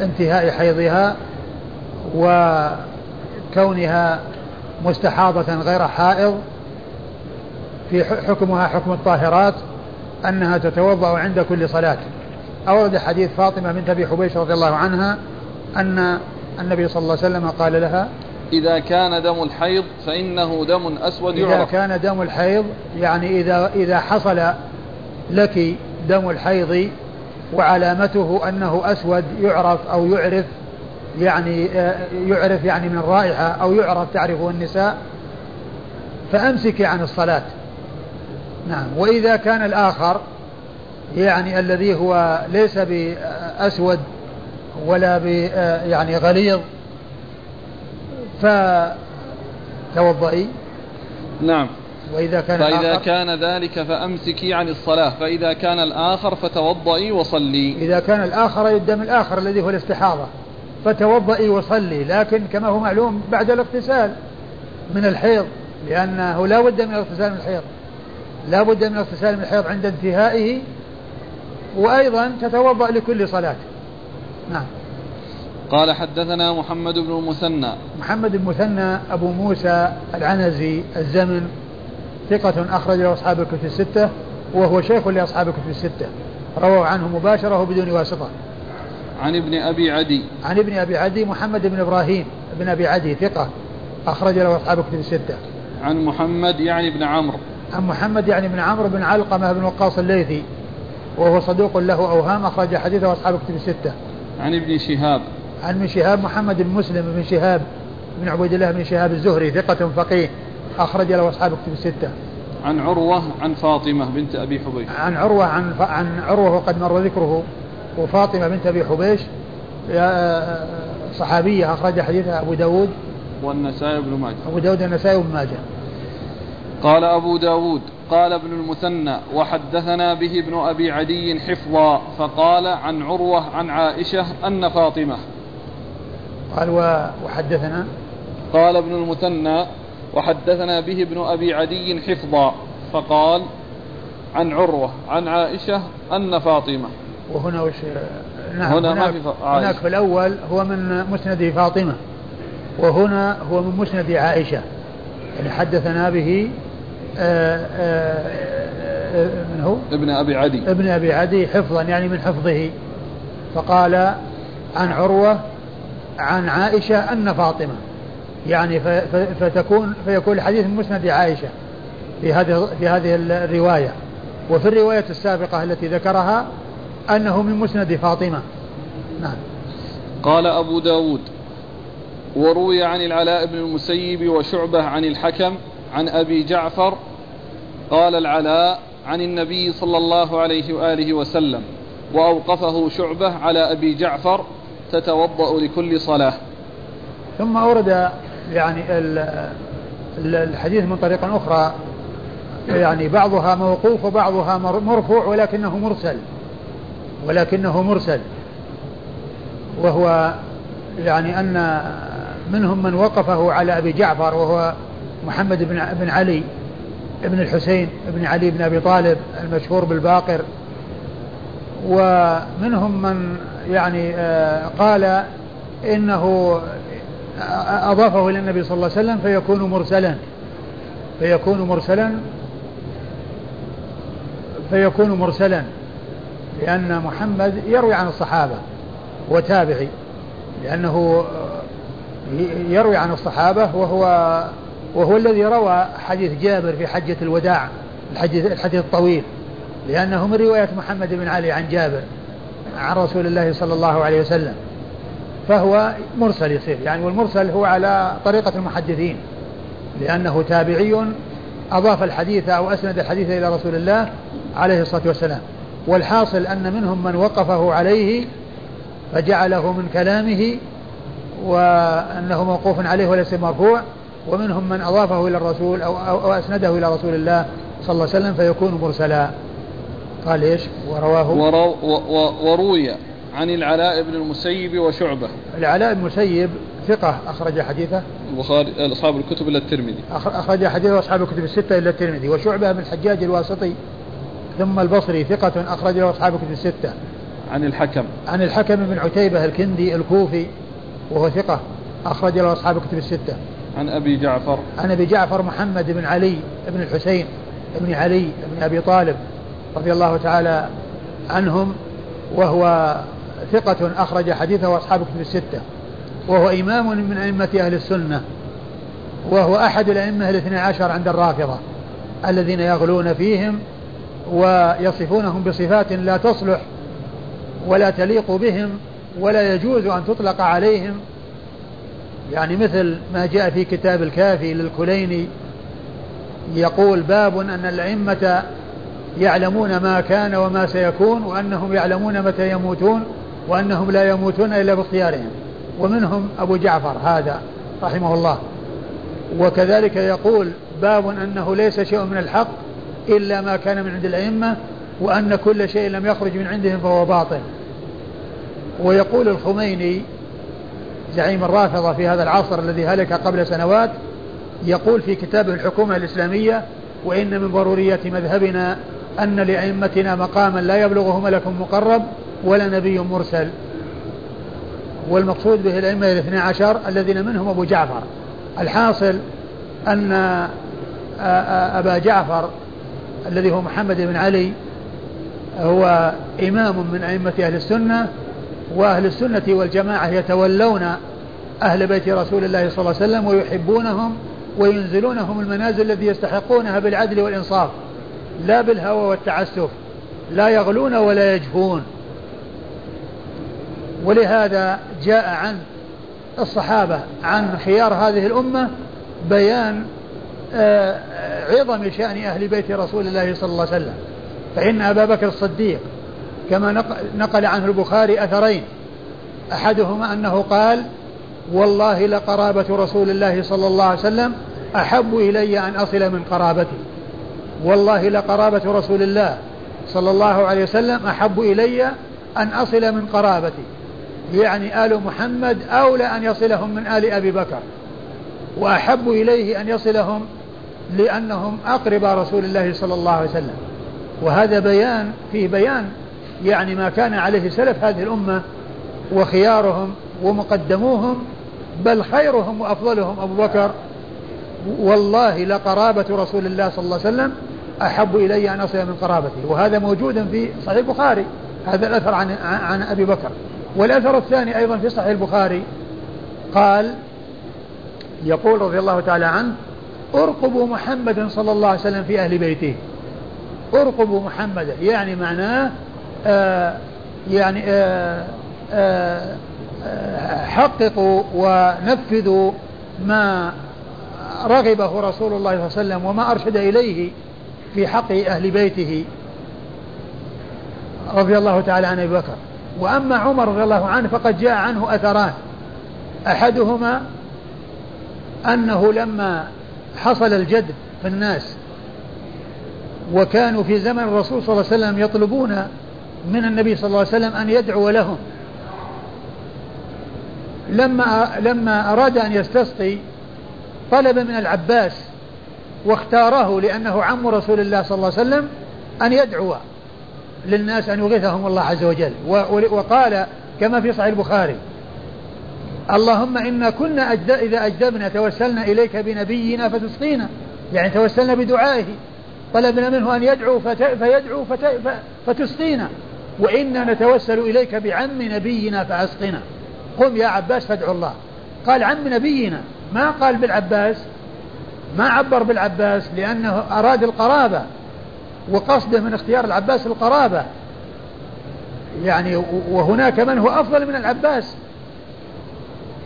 انتهاء حيضها وكونها مستحاضة غير حائض في حكمها حكم الطاهرات أنها تتوضأ عند كل صلاة. أورد حديث فاطمة بنت أبي حبيش رضي الله عنها أن النبي صلى الله عليه وسلم قال لها إذا كان دم الحيض فإنه دم أسود يعرف. إذا كان دم الحيض يعني إذا إذا حصل لك دم الحيض وعلامته أنه أسود يعرف أو يعرف يعني آه، يعرف يعني من رائحة أو يعرف تعرفه النساء فأمسكي عن الصلاة. نعم. وإذا كان الآخر يعني الذي هو ليس بأسود ولا ب آه، يعني غليظ فتوضئي. نعم. وإذا كان فإذا كان ذلك فأمسكي عن الصلاة. فإذا كان الآخر فتوضئي وصلي. إذا كان الآخر يدم الآخر الذي هو الاستحاضة فتوضئي وصلي. لكن كما هو معلوم بعد الاغتسال من الحيض لأنه لا بد من الاغتسال من الحيض. لا بد من الاغتسال من الحيض عند انتهائه وأيضا تتوضأ لكل صلاة. نعم. قال حدثنا محمد بن المثنى محمد بن المثنى أبو موسى العنزي الزمن ثقة أخرج له أصحاب الكتب الستة وهو شيخ لأصحاب الكتب الستة. رووا عنه مباشرة وبدون واسطة. عن ابن أبي عدي. عن ابن أبي عدي محمد بن إبراهيم بن أبي عدي ثقة أخرج له أصحاب الكتب الستة. عن محمد يعني بن عمرو. عن محمد يعني بن عمرو بن علقمة بن وقاص الليثي وهو صدوق له أوهام أخرج حديثه أصحاب الكتب الستة. عن ابن شهاب عن من شهاب محمد بن مسلم بن شهاب بن عبيد الله بن شهاب الزهري ثقة فقيه أخرج له أصحاب كتب الستة. عن عروة عن فاطمة بنت أبي حبيش. عن عروة عن ف... عن عروة وقد مر ذكره وفاطمة بنت أبي حبيش صحابية أخرج حديثها أبو داود والنسائي بن ماجه. أبو داود النسائي بن ماجه. قال أبو داود قال ابن المثنى وحدثنا به ابن أبي عدي حفظا فقال عن عروة عن عائشة أن فاطمة. قال وحدثنا؟ قال ابن المثنى وحدثنا به ابن أبي عدي حفظا فقال عن عروة عن عائشة أن فاطمة. وهنا وش نعم هنا هناك, ما في هناك في الأول هو من مسند فاطمة وهنا هو من مسند عائشة. يعني حدثنا به آه، آه، آه، من هو؟ ابن أبي عدي. ابن أبي عدي حفظا يعني من حفظه. فقال عن عروة عن عائشة أن فاطمة. يعني فتكون فيكون الحديث من مسند عائشة في هذه في هذه الرواية. وفي الرواية السابقة التي ذكرها أنه من مسند فاطمة. نعم. قال أبو داود وروي عن العلاء بن المسيب وشعبة عن الحكم عن أبي جعفر قال العلاء عن النبي صلى الله عليه وآله وسلم وأوقفه شعبة على أبي جعفر تتوضأ لكل صلاة. ثم أورد يعني الحديث من طريق أخرى يعني بعضها موقوف وبعضها مرفوع ولكنه مرسل ولكنه مرسل. وهو يعني أن منهم من وقفه على أبي جعفر وهو محمد بن بن علي بن الحسين بن علي بن أبي طالب المشهور بالباقر. ومنهم من يعني آه، قال إنه أضافه إلى النبي صلى الله عليه وسلم فيكون مرسلا. فيكون مرسلا. فيكون مرسلا. لأن محمد يروي عن الصحابة وتابعي. لأنه يروي عن الصحابة وهو وهو الذي روى حديث جابر في حجة الوداع الحديث الحديث الطويل لأنه من رواية محمد بن علي عن جابر عن رسول الله صلى الله عليه وسلم فهو مرسل يصير يعني والمرسل هو على طريقة المحدثين لأنه تابعي أضاف الحديث أو أسند الحديث إلى رسول الله عليه الصلاة والسلام والحاصل أن منهم من وقفه عليه فجعله من كلامه وأنه موقوف عليه وليس مرفوع ومنهم من أضافه إلى الرسول أو, أو, أو أسنده إلى رسول الله صلى الله عليه وسلم فيكون مرسلا. قال إيش؟ ورواه. ورو وروي عن العلاء بن المسيب وشعبة. العلاء بن المسيب ثقة أخرج حديثه. البخاري أصحاب الكتب إلا الترمذي. أخرج حديثه أصحاب الكتب الستة إلا الترمذي. وشعبة بن الحجاج الواسطي ثم البصري ثقة أخرج له أصحاب الكتب الستة. عن الحكم. عن الحكم بن عتيبة الكندي الكوفي وهو ثقة أخرج له أصحاب الكتب الستة. عن أبي جعفر. عن أبي جعفر محمد بن علي بن الحسين بن علي بن أبي طالب رضي الله تعالى عنهم وهو ثقة أخرج حديثه أصحاب الكتب الستة. وهو إمام من أئمة أهل السنة وهو أحد الأئمة الاثنى عشر عند الرافضة الذين يغلون فيهم ويصفونهم بصفات لا تصلح ولا تليق بهم ولا يجوز أن تطلق عليهم يعني مثل ما جاء في كتاب الكافي للكليني يقول باب أن الأئمة يعلمون ما كان وما سيكون وأنهم يعلمون متى يموتون وأنهم لا يموتون إلا باختيارهم. ومنهم أبو جعفر هذا رحمه الله. وكذلك يقول باب أنه ليس شيء من الحق إلا ما كان من عند الأئمة وأن كل شيء لم يخرج من عندهم فهو باطل. ويقول الخميني زعيم الرافضة في هذا العصر الذي هلك قبل سنوات يقول في كتابه الحكومة الإسلامية وإن من ضروريات مذهبنا أن لأئمتنا مقاما لا يبلغه ملك مقرب ولا نبي مرسل. والمقصود به الأئمة الاثنى عشر الذين منهم أبو جعفر. الحاصل أن أبا جعفر الذي هو محمد بن علي هو إمام من أئمة أهل السنة وأهل السنة والجماعة يتولون أهل بيت رسول الله صلى الله عليه وسلم ويحبونهم وينزلونهم المنازل التي يستحقونها بالعدل والإنصاف لا بالهوى والتعسف لا يغلون ولا يجفون ولهذا جاء عن الصحابة عن خيار هذه الأمة بيان آه، عظم شأن أهل بيت رسول الله صلى الله عليه وسلم. فإن أبا بكر الصديق كما نقل عنه البخاري أثرين. أحدهما أنه قال والله لقرابة رسول الله صلى الله عليه وسلم أحب إلي أن أصل من قرابتي. والله لقرابة رسول الله صلى الله عليه وسلم أحب إلي أن أصل من قرابتي. يعني آل محمد أولى أن يصلهم من آل أبي بكر. وأحب إليه أن يصلهم لأنهم أقرب رسول الله صلى الله عليه وسلم. وهذا بيان فيه بيان يعني ما كان عليه سلف هذه الأمة وخيارهم ومقدموهم بل خيرهم وأفضلهم أبو بكر. والله لقرابة رسول الله صلى الله عليه وسلم أحب إلي أن أصل من قرابته وهذا موجود في صحيح البخاري. هذا الأثر عن, عن أبي بكر. والأثر الثاني أيضا في صحيح البخاري. قال يقول رضي الله تعالى عنه أرقبوا محمدا صلى الله عليه وسلم في أهل بيته. أرقبوا محمدا يعني معناه يعني آه آه, آه، حققوا ونفذوا ما رغبه رسول الله صلى الله عليه وسلم وما أرشد إليه في حق أهل بيته رضي الله تعالى عن أبي بكر. وأما عمر رضي الله عنه فقد جاء عنه أثران. أحدهما أنه لما حصل الجد في الناس وكانوا في زمن الرسول صلى الله عليه وسلم يطلبون من النبي صلى الله عليه وسلم أن يدعو لهم. لما لما أراد أن يستسقي طلب من العباس واختاره لأنه عم رسول الله صلى الله عليه وسلم أن يدعو للناس أن يغيثهم الله عز وجل. وقال كما في صحيح البخاري اللهم إنا كنا أجد إذا أجدبنا توسلنا إليك بنبينا فتسقينا. يعني توسلنا بدعائه. طلبنا منه أن يدعو فيدعو فتسقينا. وإنا نتوسل إليك بعم نبينا فأسقنا. قم يا عباس فادعو الله. قال عم نبينا. ما قال بالعباس؟ ما عبر بالعباس لأنه أراد القرابة وقصده من اختيار العباس القرابة. يعني وهناك من هو أفضل من العباس.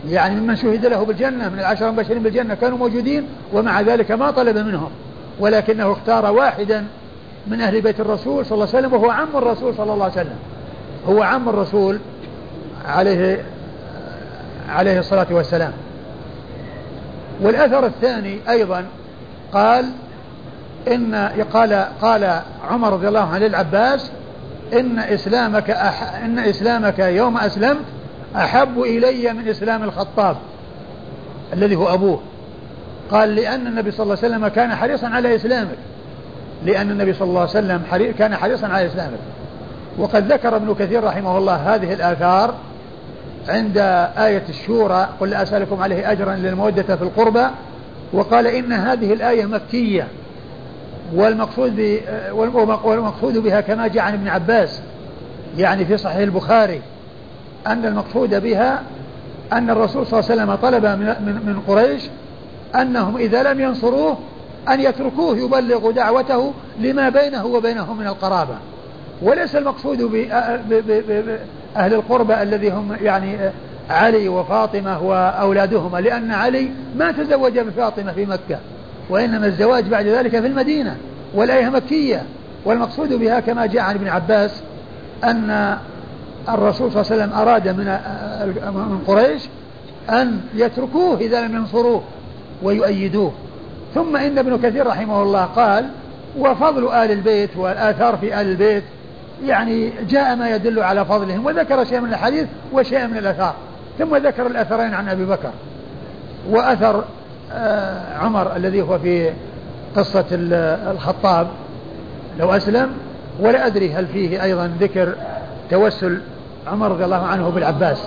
يعني ممن شهد له بالجنة من العشرة المبشرين بالجنة كانوا موجودين ومع ذلك ما طلب منهم. ولكنه اختار واحدا من أهل بيت الرسول صلى الله عليه وسلم وهو عم الرسول صلى الله عليه وسلم. هو عم الرسول عليه عليه الصلاة والسلام. والأثر الثاني أيضا قال إن قال قال عمر رضي الله عنه للعباس إن إسلامك أح إن إسلامك يوم أسلمت أحب إلي من إسلام الخطاب الذي هو أبوه. قال لأن النبي صلى الله عليه وسلم كان حريصا على إسلامك. لأن النبي صلى الله عليه وسلم كان حريصا على إسلامك وقد ذكر ابن كثير رحمه الله هذه الآثار عند آية الشورى قل أسألكم عليه أجرا للمودة في القربى وقال إن هذه الآية مكية والمقصود والمقصود بها كما جاء عن ابن عباس يعني في صحيح البخاري أن المقصود بها أن الرسول صلى الله عليه وسلم طلب من قريش أنهم إذا لم ينصروه أن يتركوه يبلغ دعوته لما بينه وبينهم من القرابة. وليس المقصود بأهل القربة الذي هم يعني علي وفاطمة وأولادهما لأن علي ما تزوج بفاطمة في مكة وإنما الزواج بعد ذلك في المدينة والآية مكية. والمقصود بها كما جاء عن ابن عباس أن الرسول صلى الله عليه وسلم أراد من من قريش أن يتركوه إذا لم ينصروه ويؤيدوه. ثم إن ابن كثير رحمه الله قال وفضل آل البيت والآثار في آل البيت يعني جاء ما يدل على فضلهم وذكر شيء من الحديث وشيء من الآثار ثم ذكر الأثرين عن أبي بكر وأثر آه، عمر الذي هو في قصة الخطاب لو أسلم ولا أدري هل فيه أيضا ذكر توسل عمر رضي الله عنه بالعباس.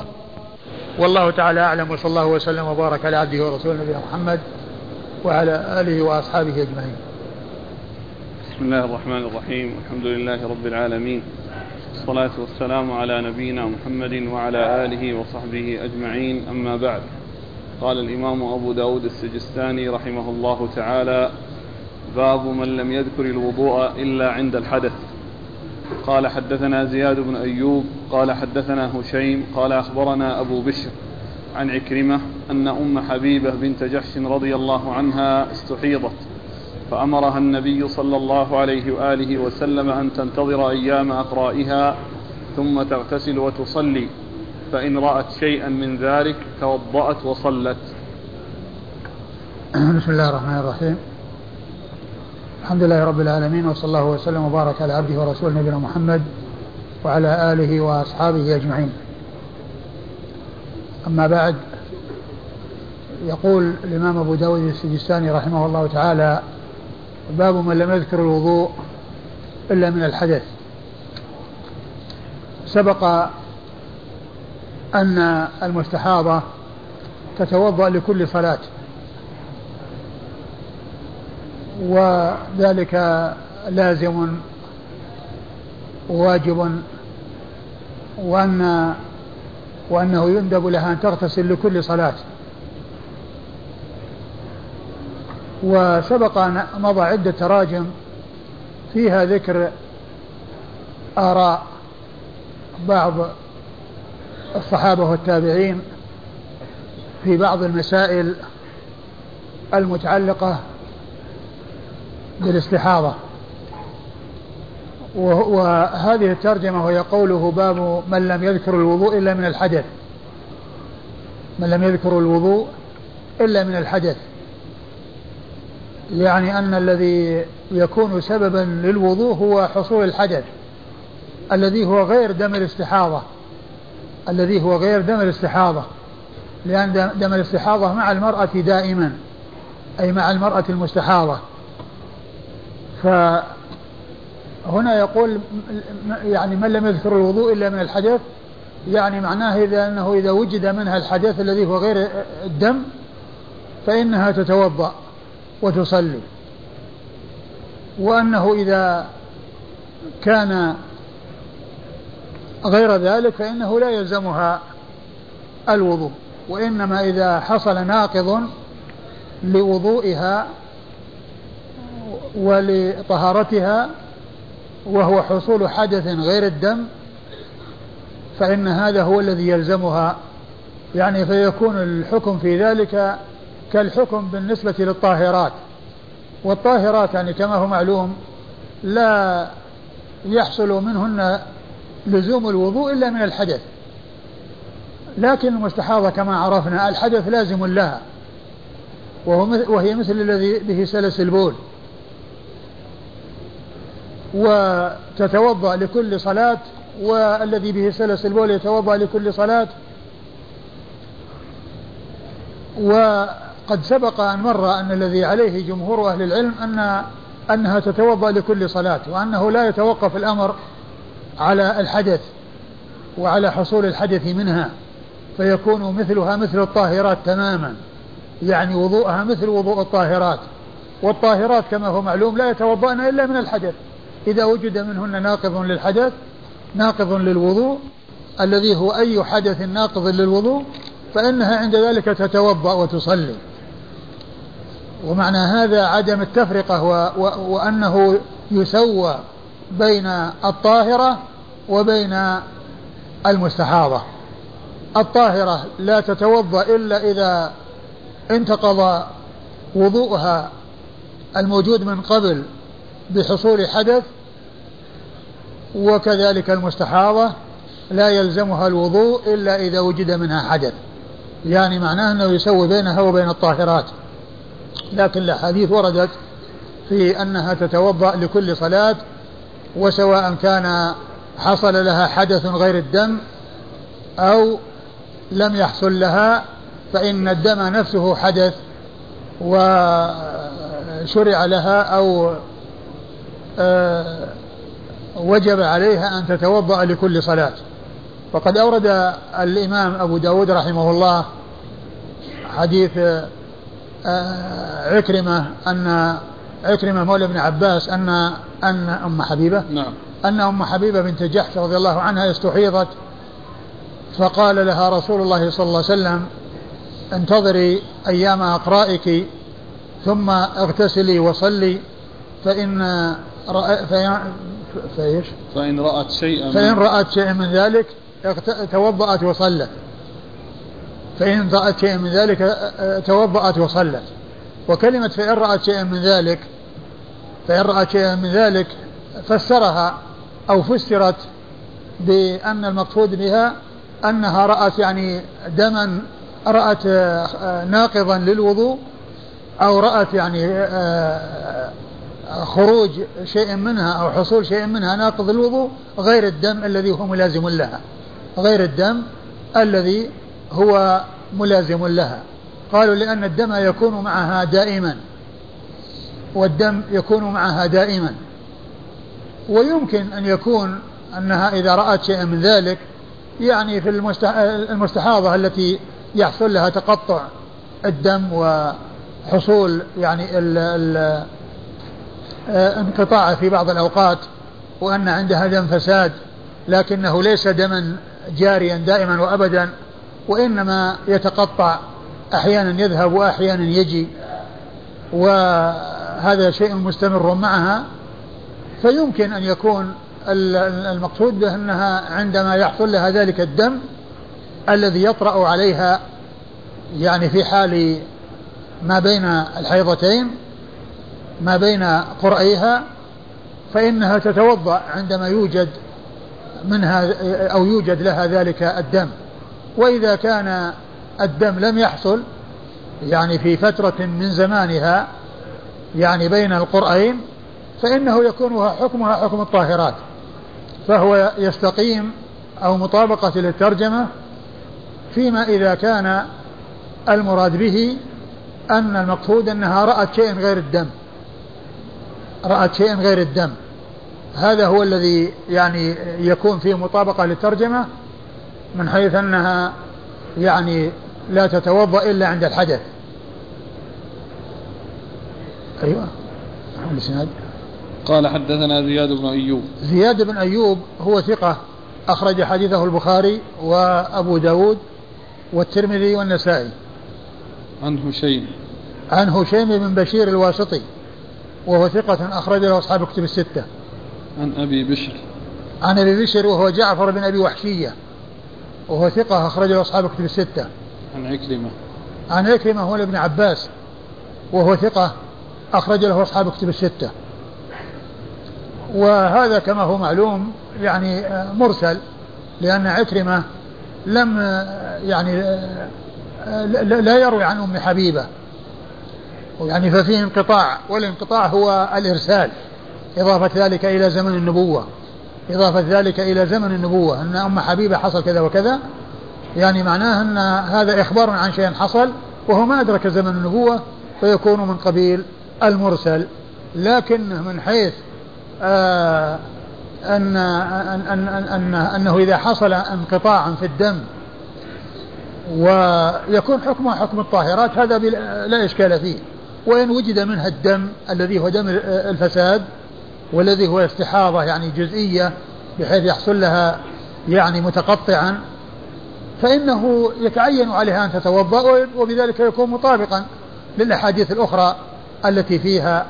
والله تعالى أعلم وصلى الله وسلم وبارك على عبده ورسوله نبينا محمد. وعلى آله وأصحابه أجمعين. بسم الله الرحمن الرحيم الحمد لله رب العالمين الصلاة والسلام على نبينا محمد وعلى آله وصحبه أجمعين أما بعد. قال الإمام أبو داود السجستاني رحمه الله تعالى باب من لم يذكر الوضوء إلا عند الحدث قال حدثنا زياد بن أيوب قال حدثنا هشيم قال أخبرنا أبو بشر عن عكرمة أن أم حبيبة بنت جحش رضي الله عنها استحيضت فأمرها النبي صلى الله عليه وآله وسلم أن تنتظر أيام أقرائها ثم تغتسل وتصلي فإن رأت شيئا من ذلك توضأت وصلت. بسم الله الرحمن الرحيم. الحمد لله رب العالمين وصلى الله وسلم وبارك على عبده ورسوله نبينا محمد وعلى آله وأصحابه أجمعين. أما بعد يقول الإمام أبو داود السجستاني رحمه الله تعالى باب من لم يذكر الوضوء إلا من الحدث. سبق أن المستحاضة تتوضأ لكل صلاة وذلك لازم واجب وأن وأنه يندب لها أن تغتسل لكل صلاة. وسبق أن مضى عدة تراجم فيها ذكر آراء بعض الصحابة والتابعين في بعض المسائل المتعلقة بالاستحاضة. وهذه الترجمة وهي قوله باب من لم يذكر الوضوء إلا من الحدث. من لم يذكر الوضوء إلا من الحدث. يعني أن الذي يكون سببا للوضوء هو حصول الحدث. الذي هو غير دم الاستحاضة. الذي هو غير دم الاستحاضة. لأن دم الاستحاضة مع المرأة دائما. أي مع المرأة المستحاضة. فهنا يقول يعني من لم يذكر الوضوء إلا من الحدث يعني معناه إذا أنه إذا وجد منها الحدث الذي هو غير الدم فإنها تتوضأ وتصلي. وأنه إذا كان غير ذلك فإنه لا يلزمها الوضوء وإنما إذا حصل ناقض لوضوئها ولطهارتها وهو حصول حدث غير الدم فإن هذا هو الذي يلزمها. يعني فيكون الحكم في ذلك كالحكم بالنسبة للطاهرات. والطاهرات يعني كما هو معلوم لا يحصل منهن لزوم الوضوء إلا من الحدث. لكن المستحاضة كما عرفنا الحدث لازم لها وهو وهي مثل الذي به سلس البول. وتتوضأ لكل صلاة والذي به سلس البول يتوضأ لكل صلاة. وقد سبق أن مر أن الذي عليه جمهور أهل العلم أن أنها تتوضأ لكل صلاة وأنه لا يتوقف الأمر على الحدث وعلى حصول الحدث منها فيكون مثلها مثل الطاهرات تماما يعني وضوءها مثل وضوء الطاهرات. والطاهرات كما هو معلوم لا يتوضأن إلا من الحدث. إذا وجد منهن ناقض للحدث ناقض للوضوء. الذي هو أي حدث ناقض للوضوء فإنها عند ذلك تتوضأ وتصلي. ومعنى هذا عدم التفرقة و و وأنه يسوى بين الطاهرة وبين المستحاضة. الطاهرة لا تتوضأ إلا إذا انتقض وضوءها الموجود من قبل بحصول حدث وكذلك المستحاضة لا يلزمها الوضوء إلا إذا وجد منها حدث. يعني معناه أنه يسوي بينها وبين الطاهرات. لكن الأحاديث وردت في أنها تتوضأ لكل صلاة وسواء كان حصل لها حدث غير الدم أو لم يحصل لها فإن الدم نفسه حدث وشرع لها أو وجب عليها أن تتوضأ لكل صلاة. وقد أورد الإمام أبو داود رحمه الله حديث آه، عكرمة أن عكرمة مولى ابن عباس أن أن أم حبيبة نعم. أن أم حبيبة بنت جحش رضي الله عنها استحيضت فقال لها رسول الله صلى الله عليه وسلم انتظري أيام أقرائك ثم اغتسلي وصلي فإن رأ... فإيش؟ فإن رأت شيئا. فإن رأت شيئا من ذلك توضأت وصلت. فإن رأت شيئا من ذلك توضأت وصلت. وكلمة فإن رأت شيئا من ذلك فإن رأت شيئا من ذلك فسرها أو فسرت بأن المقصود بها أنها رأت يعني دما رأت ناقضا للوضوء أو رأت يعني خروج شيء منها أو حصول شيء منها ناقض الوضوء غير الدم الذي هو ملازم لها غير الدم الذي هو ملازم لها. قالوا لأن الدم يكون معها دائما والدم يكون معها دائما. ويمكن أن يكون أنها إذا رأت شيئا من ذلك يعني في المستحاضة التي يحصل لها تقطع الدم وحصول يعني ال ال آه، انقطاع في بعض الأوقات وأن عندها دم فساد لكنه ليس دما جاريا دائما وأبدا وإنما يتقطع أحيانا يذهب وأحيانا يجي وهذا شيء مستمر معها فيمكن أن يكون المقصود به أنها عندما يحصل لها ذلك الدم الذي يطرأ عليها يعني في حال ما بين الحيضتين ما بين قرئيها فإنها تتوضأ عندما يوجد منها أو يوجد لها ذلك الدم. وإذا كان الدم لم يحصل يعني في فترة من زمانها يعني بين القرئين فإنه يكون حكمها حكم الطاهرات. فهو يستقيم أو مطابقة للترجمة فيما إذا كان المراد به أن المقصود أنها رأت شيئا غير الدم. رأت شيئا غير الدم. هذا هو الذي يعني يكون فيه مطابقة للترجمة من حيث أنها يعني لا تتوضأ إلا عند الحدث. أيوة. الإسناد قال حدثنا زياد بن أيوب. زياد بن أيوب هو ثقة أخرج حديثه البخاري وأبو داود والترمذي والنسائي. عن هشيم. عن هشيم بن بشير الواسطي. وهو ثقة أخرج له أصحاب كتب الستة. عن أبي بشر. عن أبي بشر وهو جعفر بن أبي وحشية وهو ثقة أخرج له أصحاب كتب الستة. عن عكرمة. عن عكرمة هو ابن عباس وهو ثقة أخرج له أصحاب كتب الستة. وهذا كما هو معلوم يعني مرسل لأن عكرمة لم يعني لا يروي عن أم حبيبة. يعني ففيه انقطاع والانقطاع هو الإرسال إضافة ذلك إلى زمن النبوة. إضافة ذلك إلى زمن النبوة أن أم حبيبة حصل كذا وكذا يعني معناه أن هذا إخبار عن شيء حصل وهو ما أدرك زمن النبوة فيكون من قبيل المرسل. لكن من حيث آه أن, أن, أن, أن أنه إذا حصل انقطاع في الدم ويكون حكمه حكم الطاهرات هذا لا إشكال فيه. وإن وجد منها الدم الذي هو دم الفساد والذي هو استحاضة يعني جزئية بحيث يحصل لها يعني متقطعا فإنه يتعين عليها أن تتوضأ وبذلك يكون مطابقا للأحاديث الأخرى التي فيها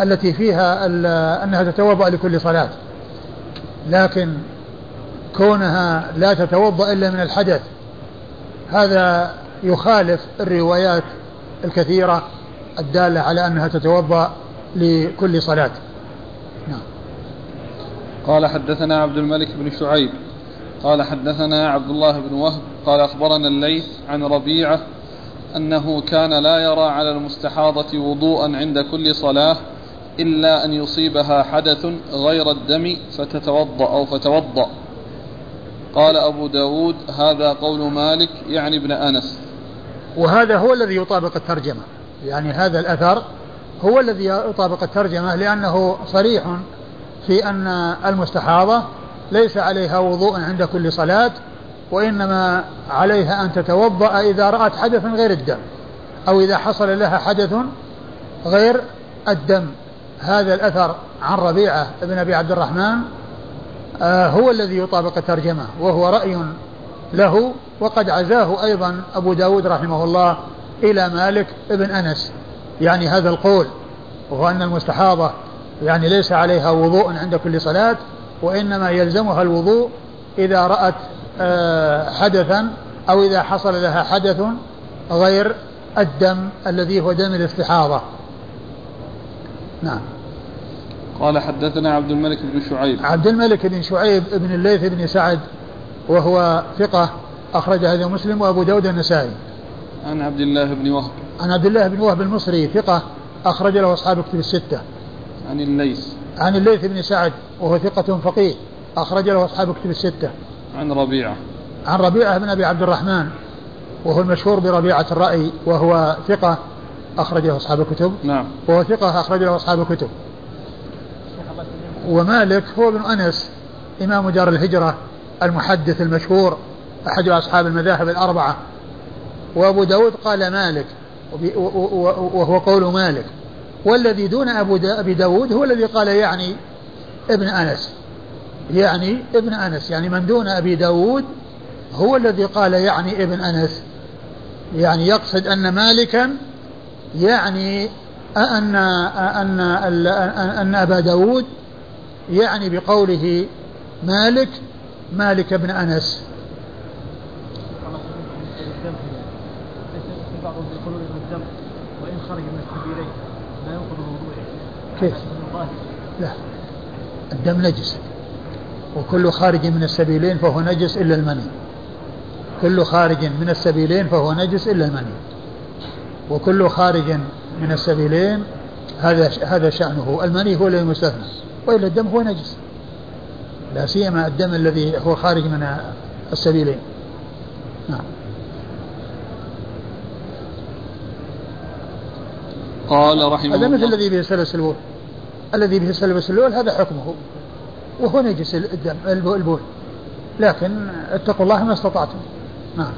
التي فيها أنها تتوضأ لكل صلاة. لكن كونها لا تتوضأ إلا من الحدث هذا يخالف الروايات الكثيرة الدالة على أنها تتوضأ لكل صلاة. نعم. قال حدثنا عبد الملك بن شعيب. قال حدثنا عبد الله بن وهب. قال أخبرنا الليث عن ربيعة أنه كان لا يرى على المستحاضة وضوءا عند كل صلاة إلا أن يصيبها حدث غير الدم فتتوضأ أو فتوضأ. قال أبو داود هذا قول مالك يعني ابن أنس. وهذا هو الذي يطابق الترجمة. يعني هذا الأثر هو الذي يطابق الترجمة لأنه صريح في أن المستحاضة ليس عليها وضوء عند كل صلاة وإنما عليها أن تتوضأ إذا رأت حدثا غير الدم أو إذا حصل لها حدث غير الدم. هذا الأثر عن ربيعة بن أبي عبد الرحمن آه هو الذي يطابق الترجمة وهو رأي له وقد عزاه أيضا أبو داود رحمه الله إلى مالك بن أنس. يعني هذا القول وهو أن المستحاضة يعني ليس عليها وضوء عند كل صلاة وإنما يلزمها الوضوء إذا رأت آه، حدثا أو إذا حصل لها حدث غير الدم الذي هو دم الاستحاضة. نعم. قال حدثنا عبد الملك بن شعيب. عبد الملك بن شعيب بن الليث بن سعد وهو ثقة أخرج هذا مسلم وأبو داود النسائي. عن عبد الله بن وهب. عن عبد الله بن وهب المصري ثقة أخرج له أصحاب كتب الستة. عن الليث. عن الليث بن سعد وهو ثقة فقيه أخرج له أصحاب كتب الستة. عن ربيعة. عن ربيعة بن أبي عبد الرحمن وهو المشهور بربيعة الرأي وهو ثقة أخرج له أصحاب الكتب. نعم. وهو ثقة أخرج له أصحاب الكتب. ومالك هو ابن أنس إمام دار الهجرة المحدث المشهور أحد أصحاب المذاهب الأربعة. وأبو داود قال مالك وهو قول مالك والذي دون أبو أبي داود هو الذي قال يعني ابن أنس يعني ابن أنس يعني من دون أبي داود هو الذي قال يعني ابن أنس. يعني يقصد أن مالكا يعني أن أن أن, أن أبا داود يعني بقوله مالك مالك بن أنس. كيف؟ لا. الدم نجس. وكل خارج من السبيلين فهو نجس إلا المني. كل خارج من السبيلين فهو نجس إلا المني. وكل خارج من السبيلين هذا هذا شأنه. المني هو الذي مستثنى وإلا الدم هو نجس. لا سيما الدم الذي هو خارج من السبيلين. نعم. قال رحمه الله هذا مثل الذي به سلس الذي به سلس البول هذا حكمه. وهو نجس الدم البول. لكن اتقوا الله ما استطعتم. نعم.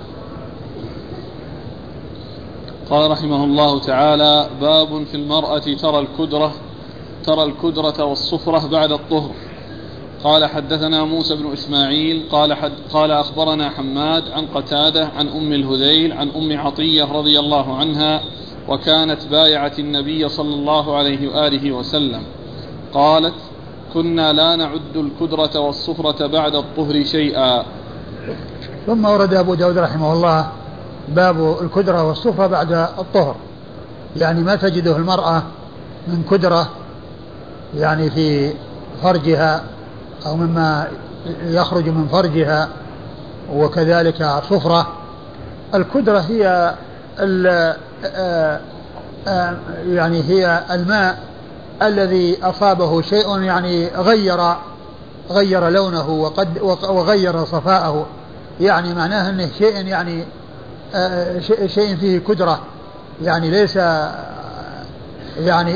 قال رحمه الله تعالى باب في المرأة ترى الكدرة ترى الكدرة والصفرة بعد الطهر. قال حدثنا موسى بن إسماعيل قال, حد قال أخبرنا حماد عن قتادة عن أم الهذيل عن أم عطية رضي الله عنها وكانت بايعت النبي صلى الله عليه وآله وسلم. قالت كنا لا نعد الكدرة والصفرة بعد الطهر شيئا. ثم ورد أبو داود رحمه الله باب الكدرة والصفرة بعد الطهر. يعني ما تجده المرأة من كدرة يعني في فرجها أو مما يخرج من فرجها وكذلك صفرة الكدرة هي يعني هي الماء الذي أصابه شيء يعني غير غير لونه وقد وغير صفاءه يعني معناه إنه شيء يعني آه، شيء فيه كدرة يعني ليس يعني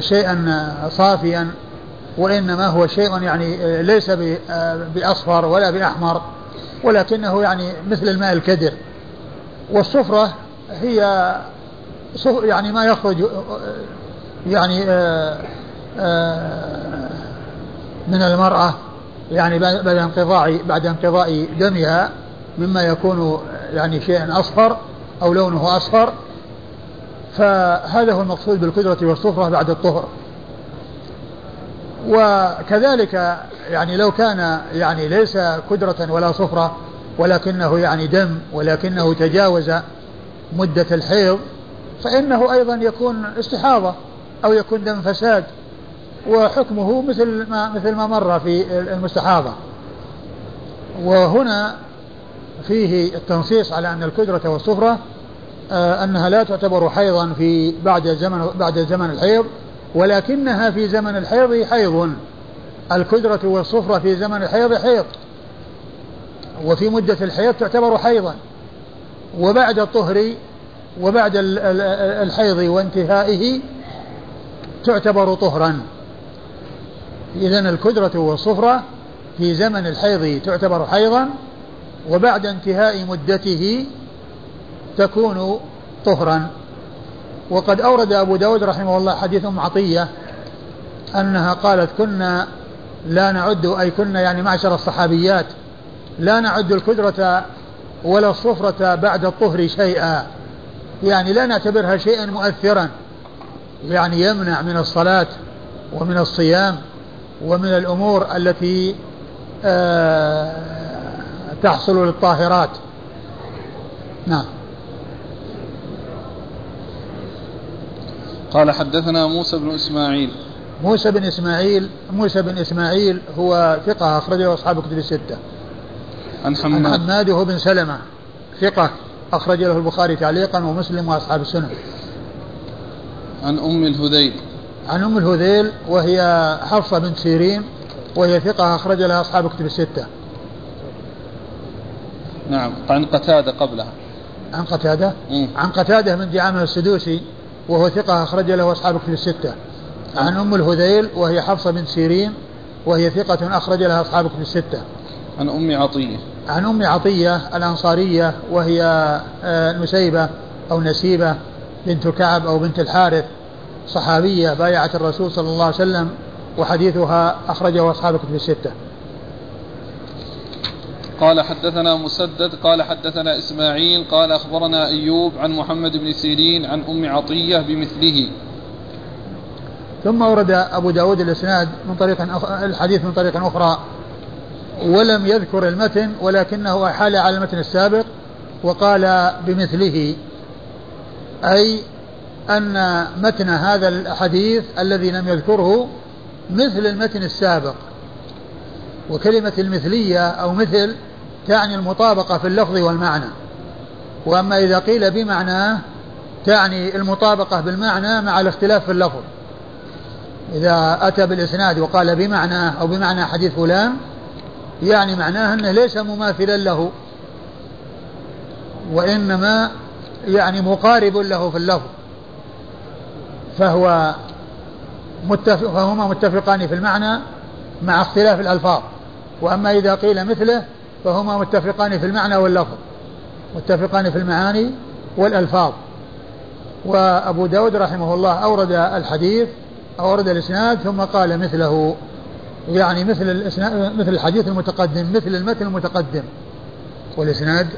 شيئا صافيا وإنما هو شيء يعني ليس بأصفر ولا بأحمر ولكنه يعني مثل الماء الكدر. والصفرة هي يعني ما يخرج يعني من المرأة يعني بعد انقضاء بعد انقضاء دمها مما يكون يعني شيء أصفر أو لونه أصفر. فهذا هو المقصود بالكدرة والصفرة بعد الطهر. وكذلك يعني لو كان يعني ليس كدرة ولا صفرة ولكنه يعني دم ولكنه تجاوز مدة الحيض فإنه أيضا يكون استحاضة أو يكون دم فساد وحكمه مثل ما مثل ما مر في المستحاضة. وهنا فيه التنصيص على أن الكدرة والصفرة آه، أنها لا تعتبر حيضا في بعد زمن بعد زمن الحيض ولكنها في زمن الحيض حيض. الكدرة والصفرة في زمن الحيض حيض وفي مدة الحيض تعتبر حيضا. وبعد الطهر وبعد الحيض وانتهائه تعتبر طهرا. إذا الكدرة والصفرة في زمن الحيض تعتبر حيضا وبعد انتهاء مدته تكون طهرا. وقد أورد أبو داود رحمه الله حديث أم عطية أنها قالت كنا لا نعد أي كنا يعني معشر الصحابيات لا نعد الكدرة ولا الصفرة بعد الطهر شيئا. يعني لا نعتبرها شيئا مؤثرا. يعني يمنع من الصلاة ومن الصيام ومن الأمور التي آه تحصل للطاهرات. نعم. قال حدثنا موسى بن إسماعيل. موسى بن إسماعيل موسى بن إسماعيل هو ثقة أخرجه أصحاب كتب الستة. عن حماد عن حماد هو بن سلمة ثقة أخرج له البخاري تعليقا ومسلم وأصحاب السنن عن أم الهذيل. عن أم الهذيل وهي حفصة بنت سيرين وهي ثقة أخرج لها أصحاب كتب الستة. نعم. عن قتادة قبلها. عن قتادة؟ مم. عن قتادة من دعامة السدوسي وهو ثقة أخرج له أصحاب كتب الستة. عن أم الهذيل وهي حفصة بنت سيرين وهي ثقة أخرج لها أصحاب كتب الستة. عن أم عطية. عن أم عطية الأنصارية وهي آه، نسيبة أو نسيبة بنت كعب أو بنت الحارث صحابية بايعت الرسول صلى الله عليه وسلم وحديثها أخرجه أصحاب كتب الستة. قال حدثنا مسدد قال حدثنا إسماعيل قال أخبرنا أيوب عن محمد بن سيرين عن أم عطية بمثله. ثم ورد أبو داود الإسناد من طريق الحديث من طريق أخرى. ولم يذكر المتن ولكنه أحال على المتن السابق وقال بمثله أي أن متن هذا الحديث الذي لم يذكره مثل المتن السابق. وكلمة المثلية أو مثل تعني المطابقة في اللفظ والمعنى. وأما إذا قيل بمعناه تعني المطابقة بالمعنى مع الاختلاف في اللفظ. إذا أتى بالإسناد وقال بمعنى أو بمعنى حديث فلان يعني معناه أنه ليس مماثلا له وإنما يعني مقارب له في اللفظ فهو متفق فهما متفقان في المعنى مع اختلاف الألفاظ وأما إذا قيل مثله فهما متفقان في المعنى واللفظ متفقان في المعاني والألفاظ. وأبو داود رحمه الله أورد الحديث أورد الإسناد ثم قال مثله. يعني مثل الإسناد مثل الحديث المتقدم مثل المتن المتقدم. والإسناد؟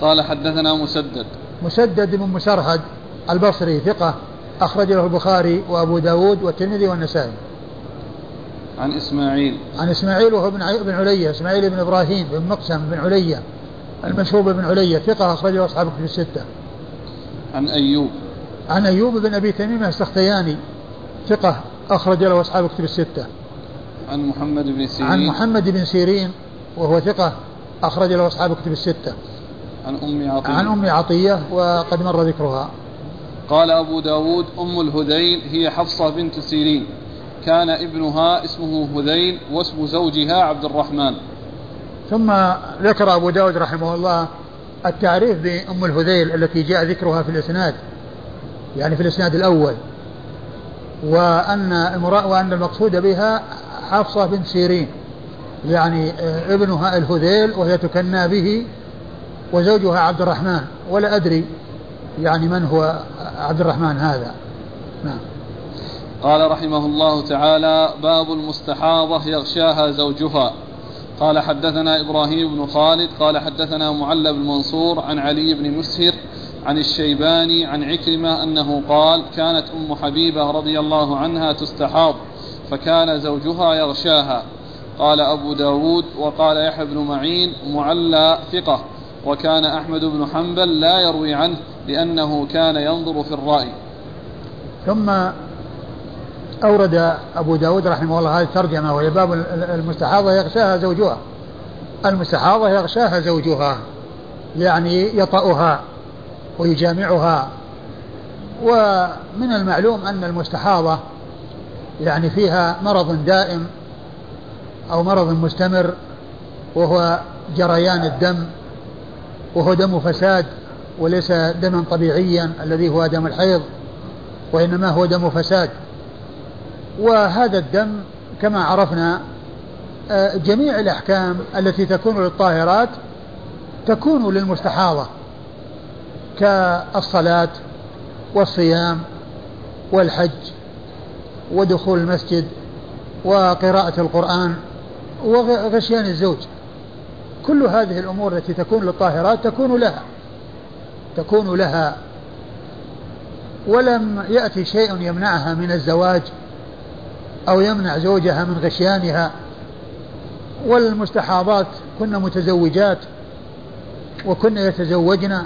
قال حدثنا مسدد. مسدد بن مسرهد البصري ثقة أخرج له البخاري وأبو داود والترمذي والنسائي. عن إسماعيل. عن إسماعيل وهو بن بن علية إسماعيل بن إبراهيم بن مقسم بن علية المشهور بن علية ثقة أخرجه أصحاب في الستة. عن أيوب. عن أيوب بن أبي تميم السختياني ثقة أخرج له أصحاب كتب الستة. عن محمد بن سيرين. عن محمد بن سيرين وهو ثقة أخرج له أصحاب كتب الستة. عن أم عطية. عن أم عطية وقد مر ذكرها. قال أبو داود أم الهذيل هي حفصة بنت سيرين. كان ابنها اسمه هذيل واسم زوجها عبد الرحمن. ثم ذكر أبو داود رحمه الله التعريف بأم الهذيل التي جاء ذكرها في الإسناد يعني في الإسناد الأول. وأن وأن المقصود بها حفصة بنت سيرين يعني آه، ابنها الهذيل وهي تكنى به وزوجها عبد الرحمن. ولا أدري يعني من هو عبد الرحمن هذا. نعم. قال رحمه الله تعالى باب المستحاضة يغشاها زوجها. قال حدثنا إبراهيم بن خالد قال حدثنا معلى بن منصور عن علي بن مسهر عن الشيباني عن عكرمة أنه قال كانت أم حبيبة رضي الله عنها تستحاض. فكان زوجها يغشاها. قال أبو داود وقال يحيى بن معين معلى ثقة وكان أحمد بن حنبل لا يروي عنه لأنه كان ينظر في الرأي. ثم أورد أبو داود رحمه الله هذه الترجمة وهي باب المستحاضة يغشاها زوجها. المستحاضة يغشاها زوجها يعني يطأها ويجامعها. ومن المعلوم أن المستحاضة يعني فيها مرض دائم أو مرض مستمر وهو جريان الدم وهو دم فساد وليس دما طبيعيا الذي هو دم الحيض وإنما هو دم فساد. وهذا الدم كما عرفنا آه، جميع الأحكام التي تكون للطاهرات تكون للمستحاضة كالصلاة والصيام والحج. ودخول المسجد وقراءة القرآن وغشيان الزوج. كل هذه الأمور التي تكون للطاهرات تكون لها تكون لها. ولم يأتي شيء يمنعها من الزواج أو يمنع زوجها من غشيانها. والمستحاضات كن متزوجات وكن يتزوجن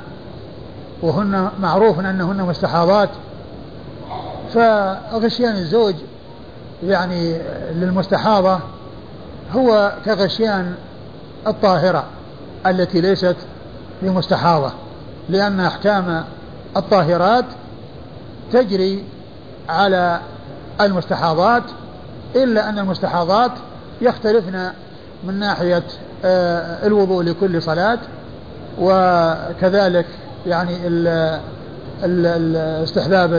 وهن معروف أنهن مستحاضات. فغشيان الزوج يعني للمستحاضة هو كغشيان الطاهرة التي ليست بمستحاضة لأن أحكام الطاهرات تجري على المستحاضات إلا أن المستحاضات يختلفن من ناحية آه، الوضوء لكل صلاة وكذلك يعني استحباب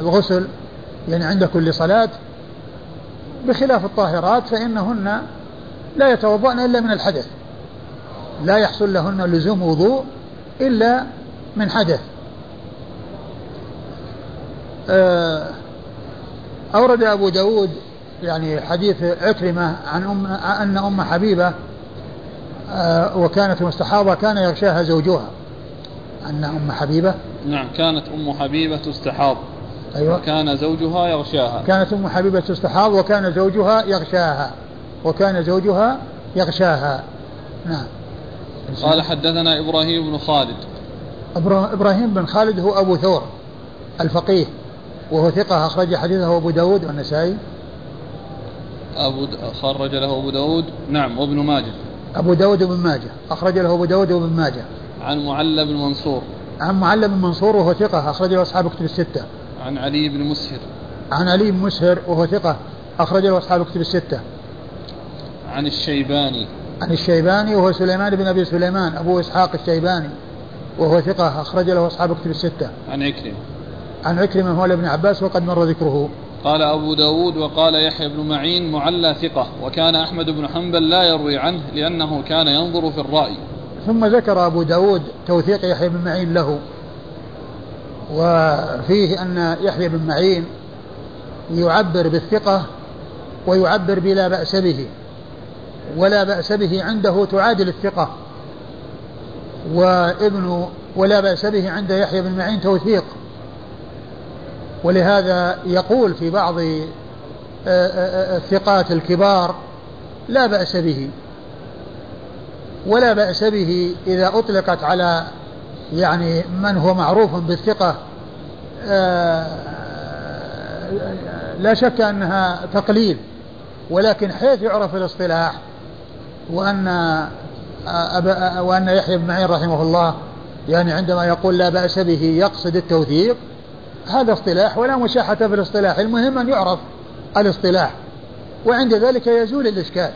الغسل يعني عند كل صلاة بخلاف الطاهرات فإنهن لا يتوضأن إلا من الحدث. لا يحصل لهن لزوم وضوء إلا من حدث. آه، أورد أبو داود يعني حديث عكرمة عن أم أن أم حبيبة آه، وكانت مستحاضة كان يغشاها زوجها. أن أم حبيبة؟ نعم كانت أم حبيبة تستحاض. أيوة. وكان زوجها يغشاها. كانت أم حبيبة تستحاض وكان زوجها يغشاها. وكان زوجها يغشاها. نعم. قال حدثنا إبراهيم بن خالد. إبراهيم بن خالد هو أبو ثور الفقيه وهو ثقة أخرج حديثه أبو داود والنسائي. أبو خرج له أبو داود. نعم وابن ماجه. أبو داود بن ماجه أخرج له أبو داود وابن ماجه. عن معلى بن منصور. عن معلى بن منصور وهو ثقة أخرج له أصحاب كتب الستة. عن علي بن مسهر. عن علي بن مسهر وهو ثقة أخرج له أصحاب كتب الستة. عن الشيباني. عن الشيباني وهو سليمان بن أبي سليمان أبو إسحاق الشيباني وهو ثقة أخرج له أصحاب كتب الستة. عن عكرمة. عن عكرمة مولى ابن عباس وقد مر ذكره. قال أبو داود وقال يحيى بن معين معلى ثقة وكان أحمد بن حنبل لا يروي عنه لأنه كان ينظر في الرأي. ثم ذكر أبو داود توثيق يحيى بن معين له وفيه أن يحيى بن معين يعبر بالثقة ويعبر بلا بأس به ولا بأس به عنده تعادل الثقة وابن ولا بأس به عند يحيى بن معين توثيق. ولهذا يقول في بعض آه، آه، آه، الثقات الكبار لا بأس به. ولا بأس به إذا أطلقت على يعني من هو معروف بالثقة لا شك أنها تقليل ولكن حيث يعرف الاصطلاح وأن أبا وأن يحيى بن معين رحمه الله يعني عندما يقول لا بأس به يقصد التوثيق هذا اصطلاح ولا مشاحة في الاصطلاح المهم أن يعرف الاصطلاح وعند ذلك يزول الإشكال.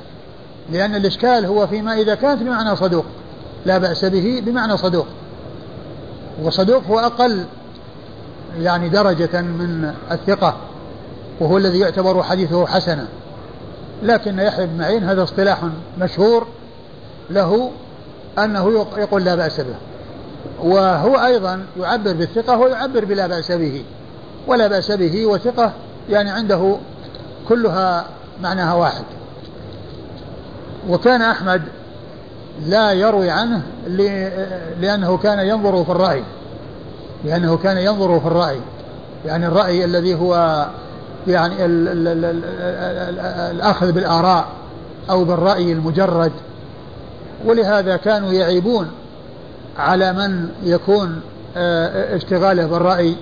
لأن الإشكال هو فيما إذا كانت بمعنى صدوق. لا بأس به بمعنى صدوق. وصدوق هو أقل يعني درجة من الثقة وهو الذي يعتبر حديثه حسنا. لكن يحيى بن معين هذا اصطلاح مشهور له أنه يقول لا بأس به. وهو أيضا يعبر بالثقة ويعبر بلا بأس به. ولا بأس به وثقة يعني عنده كلها معناها واحد. وكان أحمد لا يروي عنه لأنه كان ينظر في الرأي لأنه كان ينظر في الرأي يعني الرأي الذي هو يعني ال ال ال ال الأخذ بالآراء أو بالرأي المجرد. ولهذا كانوا يعيبون على من يكون آه، اشتغاله بالرأي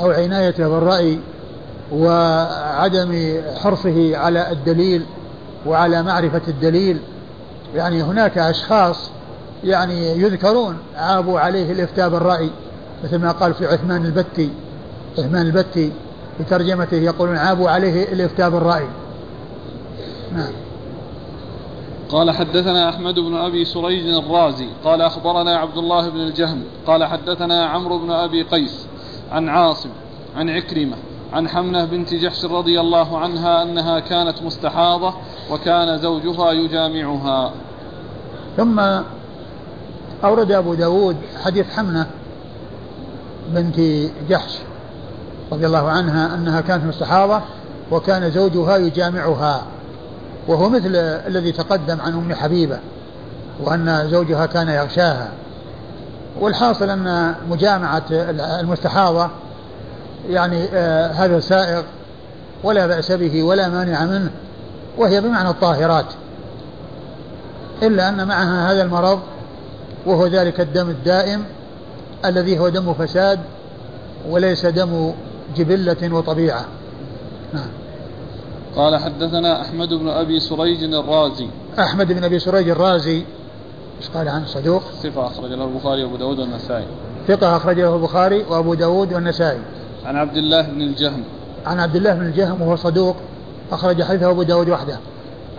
أو عنايته بالرأي وعدم حرصه على الدليل. وعلى معرفة الدليل. يعني هناك أشخاص يعني يذكرون عابوا عليه الإفتاء بالرأي مثل ما قال في عثمان البتي. عثمان البتي في ترجمته يقولون عابوا عليه الإفتاء بالرأي. نعم. قال حدثنا أحمد بن أبي سريج الرازي قال أخبرنا عبد الله بن الجهم قال حدثنا عمرو بن أبي قيس عن عاصم عن عكرمة عن حمنة بنت جحش رضي الله عنها أنها كانت مستحاضة وكان زوجها يجامعها. ثم أورد أبو داود حديث حمنة بنت جحش رضي الله عنها أنها كانت مستحاضة وكان زوجها يجامعها. وهو مثل الذي تقدم عن أم حبيبة وأن زوجها كان يغشاها. والحاصل أن مجامعة المستحاضة يعني آه هذا سائغ ولا بأس به ولا مانع منه. وهي بمعنى الطاهرات. إلا أن معها هذا المرض وهو ذلك الدم الدائم الذي هو دم فساد وليس دم جبلة وطبيعة. نعم. قال حدثنا أحمد بن أبي سريج الرازي. أحمد بن أبي سريج الرازي. إيش قال عنه؟ صدوق؟ ثقة أخرج له البخاري وأبو داود والنسائي. ثقة أخرج له البخاري وأبو داود والنسائي. عن عبد الله بن الجهم. عن عبد الله بن الجهم وهو صدوق. أخرج حديثه أبو داود وحده.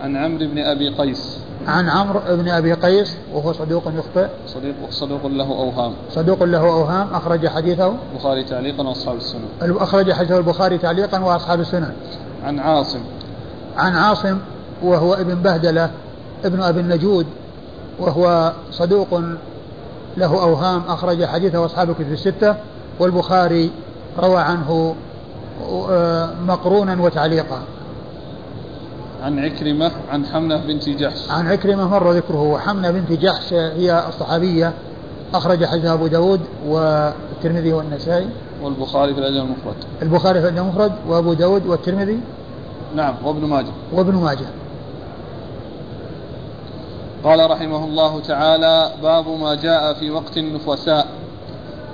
عن عمرو بن أبي قيس. عن عمرو بن أبي قيس وهو صدوق يخطئ. صديق صدوق له أوهام. صدوق له أوهام أخرج حديثه. البخاري تعليقا وأصحاب السنن أخرج حديثه البخاري تعليقا وأصحاب السنن عن عاصم. عن عاصم وهو ابن بهدلة ابن أبي النجود وهو صدوق له أوهام أخرج حديثه أصحاب الكتب الستة. والبخاري روى عنه آه، مقرونا وتعليقا. عن عكرمة عن حمنة بنت جحش. عن عكرمة مر ذكره. وحمنة بنت جحش هي الصحابية. أخرج حديث أبو داود والترمذي والنسائي. والبخاري في الأدب المفرد. البخاري في الأدب المفرد وأبو داود والترمذي. نعم وابن ماجه. وابن ماجه. قال رحمه الله تعالى باب ما جاء في وقت النفساء.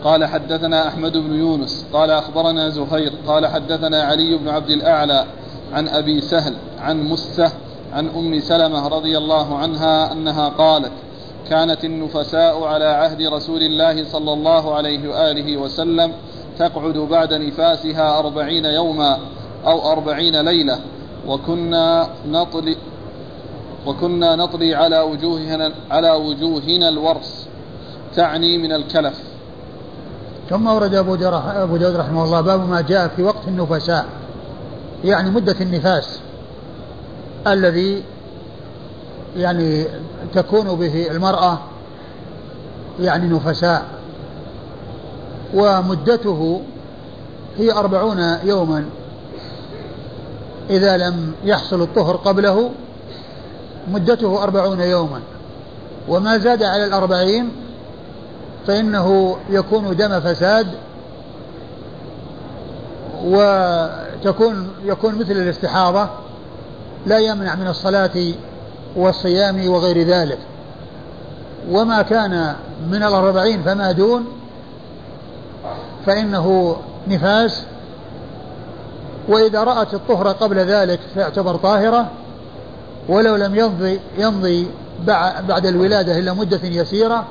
قال حدثنا أحمد بن يونس. قال أخبرنا زهير. قال حدثنا علي بن عبد الأعلى. عن أبي سهل عن مسة عن أم سلمة رضي الله عنها أنها قالت كانت النفساء على عهد رسول الله صلى الله عليه وآله وسلم تقعد بعد نفاسها أربعين يوما أو أربعين ليلة وكنا نطلي وكنا نطلي على وجوهنا على وجوهنا الورس تعني من الكلف. ثم ورد أبو أبو داود رحمه الله باب ما جاء في وقت النفساء. يعني مدة النفاس الذي يعني تكون به المرأة يعني نفساء ومدته هي أربعون يوما. إذا لم يحصل الطهر قبله مدته أربعون يوما. وما زاد على الأربعين فإنه يكون دم فساد وتكون يكون مثل الاستحاضة لا يمنع من الصلاة والصيام وغير ذلك. وما كان من الأربعين فما دون فإنه نفاس. وإذا رأت الطهر قبل ذلك فيعتبر طاهرة. ولو لم يمضي يمضي بعد الولادة إلا مدة يسيرة.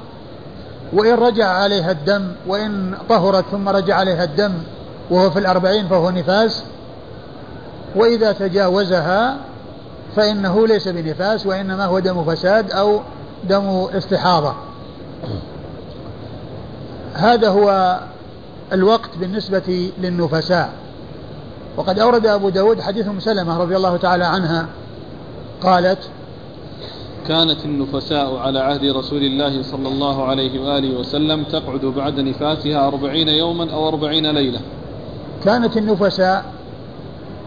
وإن رجع عليها الدم وإن طهرت ثم رجع عليها الدم وهو في الأربعين فهو نفاس وإذا تجاوزها فإنه ليس بنفاس وإنما هو دم فساد أو دم استحاضة. هذا هو الوقت بالنسبة للنفساء. وقد أورد أبو داود حديث أم سلمة رضي الله تعالى عنها قالت كانت النفساء على عهد رسول الله صلى الله عليه وآله وسلم تقعد بعد نفاسها أربعين يوما أو أربعين ليلة. كانت النفساء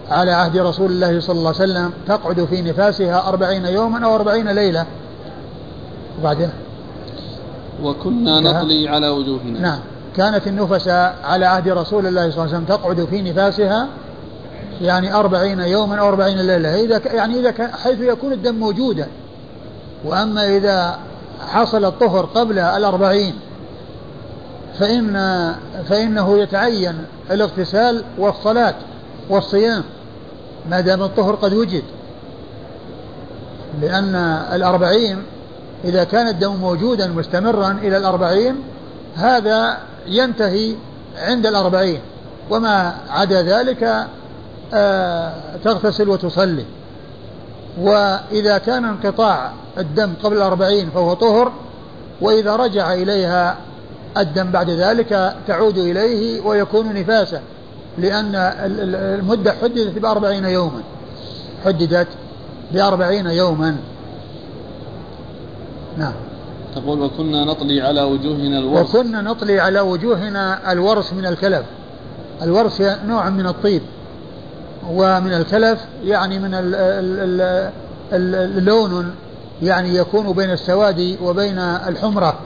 على عهد رسول الله صلى الله عليه وسلم تقعد في نفاسها أربعين يوما أو أربعين ليلة. وبعدين؟ وكنا نطلي على وجوهنا. نعم. كانت النفساء على عهد رسول الله صلى الله عليه وسلم تقعد في نفاسها يعني أربعين يوما أو أربعين ليلة. إذا يعني إذا كان حيث يكون الدم موجودا. وأما إذا حصل الطهر قبل الأربعين فإن فإنه يتعين الاغتسال والصلاة والصيام ما دام الطهر قد وجد. لأن الأربعين إذا كان الدم موجودا مستمرا إلى الأربعين هذا ينتهي عند الأربعين. وما عدا ذلك آه تغتسل وتصلي. وإذا كان انقطاع الدم قبل الأربعين فهو طهر وإذا رجع إليها الدم بعد ذلك تعود إليه ويكون نفاسا لأن المدة حددت بأربعين يوما. حددت بأربعين يوما. نعم. تقول وكنا نطلي على وجوهنا الورس وكنا نطلي على وجوهنا الورس من الكلف. الورس نوع من الطيب ومن الكلف يعني من اللون يعني يكون بين السواد وبين الحمرة.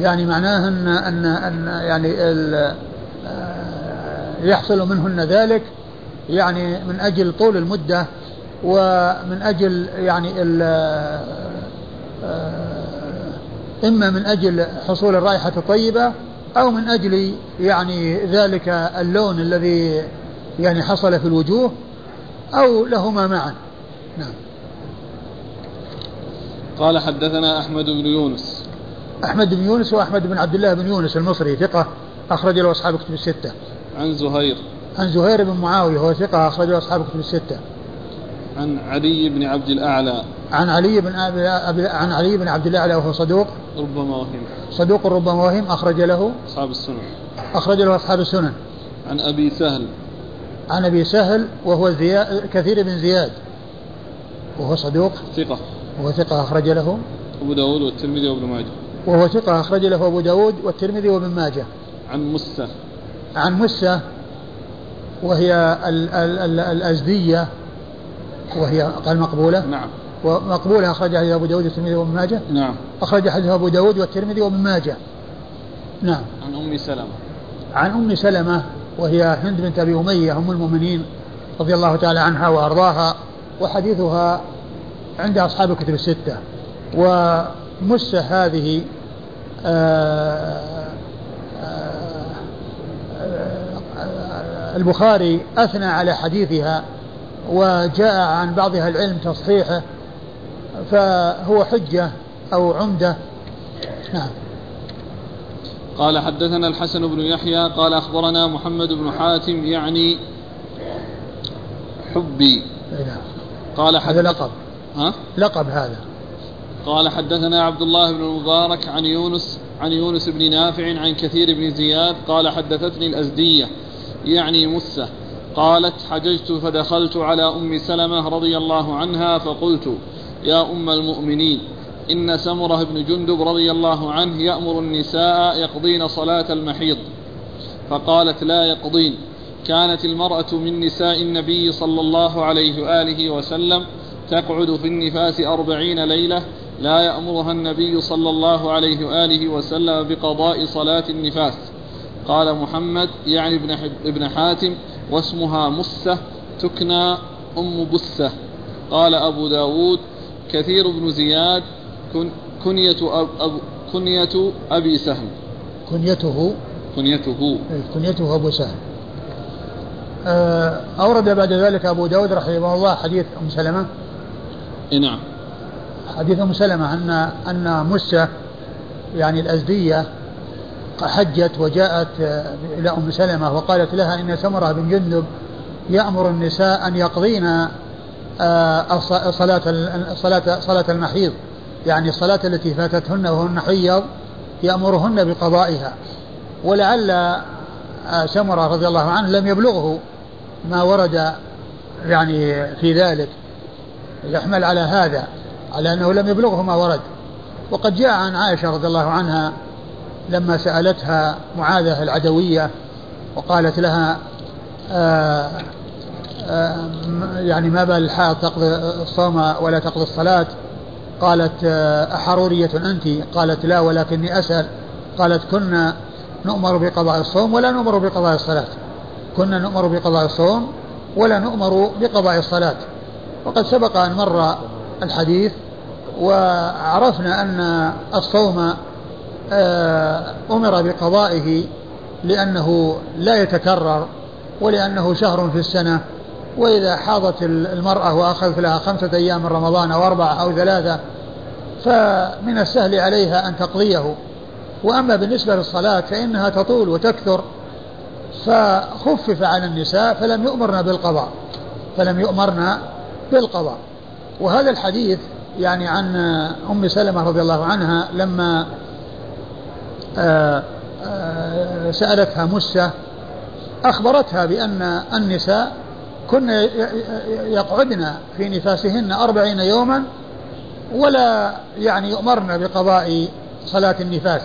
يعني معناه أن أن أن يعني آه، يحصل منهن ذلك يعني من أجل طول المدة ومن أجل يعني آه، إما من أجل حصول الرائحة الطيبة أو من أجل يعني ذلك اللون الذي يعني حصل في الوجوه أو لهما معا. نعم. قال حدثنا أحمد بن يونس. أحمد بن يونس وأحمد بن عبد الله بن يونس المصري ثقة أخرج له أصحاب كتب الستة. عن زهير. عن زهير بن معاوية هو ثقة أخرج له أصحاب كتب الستة. عن علي بن عبد الأعلى. عن علي بن أبي عن علي بن عبد الأعلى وهو صدوق. ربما وهم صدوق ربما وهم أخرج له. أصحاب السنن. أخرج له أصحاب السنن. عن أبي سهل. عن أبي سهل وهو زياد كثير بن زياد. وهو صدوق. ثقة. وهو ثقة أخرج له. أبو داود والترمذي وابن ماجه. وهو ثقة أخرج له أبو داود والترمذي وابن ماجه. عن مسة عن مسة وهي ال ال ال الأزدية وهي قال مقبولة. نعم. ومقبولة أخرج حديث أبو داود والترمذي وابن ماجه. نعم. أخرج حديث أبو داود والترمذي وابن ماجه. نعم. عن أم سلمة. عن أم سلمة وهي هند بنت أبي أمية أم المؤمنين رضي الله تعالى عنها وأرضاها وحديثها عند أصحاب الكتب الستة. ومسة هذه آه، آه، البخاري أثنى على حديثها وجاء عن بعض أهل العلم تصحيحه فهو حجة أو عمدة. نعم. قال حدثنا الحسن بن يحيى قال أخبرنا محمد بن حاتم يعني حبي. نعم. قال هذا لقب. ها؟ لقب هذا. قال حدثنا عبد الله بن المبارك عن يونس عن يونس بن نافع عن كثير بن زياد قال حدثتني الأزدية يعني مسة قالت حججت فدخلت على أم سلمة رضي الله عنها فقلت يا أم المؤمنين إن سمرة بن جندب رضي الله عنه يأمر النساء يقضين صلاة المحيض. فقالت لا يقضين. كانت المرأة من نساء النبي صلى الله عليه وآله وسلم تقعد في النفاس أربعين ليلة لا يأمرها النبي صلى الله عليه وآله وسلم بقضاء صلاة النفاس. قال محمد يعني ابن, ابن حاتم واسمها مسة تكنى أم بسة. قال أبو داود كثير بن زياد كن كنية, أب أب كنية أبي سهم. كنيته؟ كنيته. إيه، كنيته أبو سهم. آه، أورد بعد ذلك أبو داود رحمه الله حديث أم سلمة؟ نعم. حديث أم سلمة أن أن مسة يعني الأزدية حجت وجاءت إلى أم سلمة وقالت لها إن سمرة بن جندب يأمر النساء أن يقضين آه، صلاة صلاة صلاة المحيض يعني الصلاة التي فاتتهن وهن حيض يأمرهن بقضائها. ولعل آه، سمرة رضي الله عنه لم يبلغه ما ورد يعني في ذلك. يحمل على هذا. على أنه لم يبلغه ما ورد. وقد جاء عن عائشة رضي الله عنها لما سألتها معاذة العدوية وقالت لها آآ آه، آآ آه، يعني ما بال الحائض تقضي الصوم ولا تقضي الصلاة؟ قالت آه، أحرورية أنت؟ قالت لا ولكني أسأل. قالت كنا نؤمر بقضاء الصوم ولا نؤمر بقضاء الصلاة. كنا نؤمر بقضاء الصوم ولا نؤمر بقضاء الصلاة. وقد سبق أن مر الحديث وعرفنا أن الصوم آه، أمر بقضائه لأنه لا يتكرر ولأنه شهر في السنة وإذا حاضت المرأة وأخذت لها خمسة أيام من رمضان أو أربعة أو ثلاثة فمن السهل عليها أن تقضيه. وأما بالنسبة للصلاة فإنها تطول وتكثر فخفف على النساء فلم يؤمرنا بالقضاء فلم يؤمرنا بالقضاء. وهذا الحديث يعني عن أم سلمة رضي الله عنها لما آه، آه، سألتها مسة أخبرتها بأن النساء كن يقعدن في نفاسهن أربعين يوما ولا يعني يؤمرن بقضاء صلاة النفاس.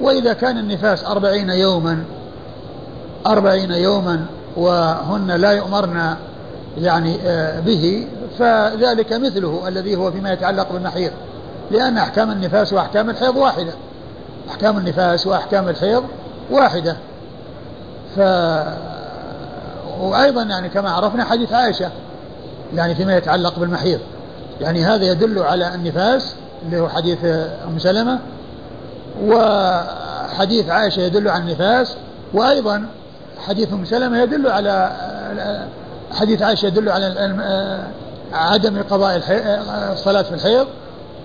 وإذا كان النفاس أربعين يوما أربعين يوما وهن لا يؤمرن يعني آه، به فذلك مثله الذي هو فيما يتعلق بالمحيض. لأن أحكام النفاس وأحكام الحيض واحدة. أحكام النفاس وأحكام الحيض واحدة. ف وأيضا يعني كما عرفنا حديث عائشة يعني فيما يتعلق بالمحيض. يعني هذا يدل على النفاس اللي هو حديث أم سلمة. وحديث عائشة يدل على النفاس. وأيضا حديث أم سلمة يدل على حديث عائشة يدل على عدم قضاء الصلاة في الحيض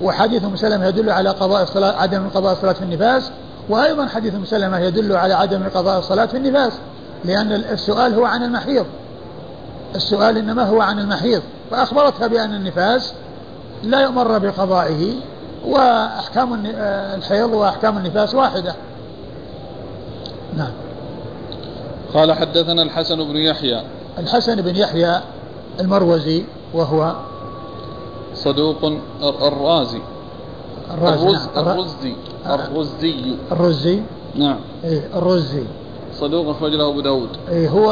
وحديث أم سلمة يدل على قضاء الصلاة عدم قضاء الصلاة في النفاس وأيضا حديث أم سلمة يدل على عدم قضاء الصلاة في النفاس لأن السؤال هو عن المحيض. السؤال إنما هو عن المحيض. فأخبرتها بأن النفاس لا يؤمر بقضائه وأحكام الحيض وأحكام النفاس واحدة. نعم. قال حدثنا الحسن بن يحيى الحسن بن يحيى المروزي وهو صدوق الرازي. الرازي الرز نعم. الرزي. الرزي. الرزي؟ نعم. إيه الرزي. صدوق أخرج له أبو داود. إيه هو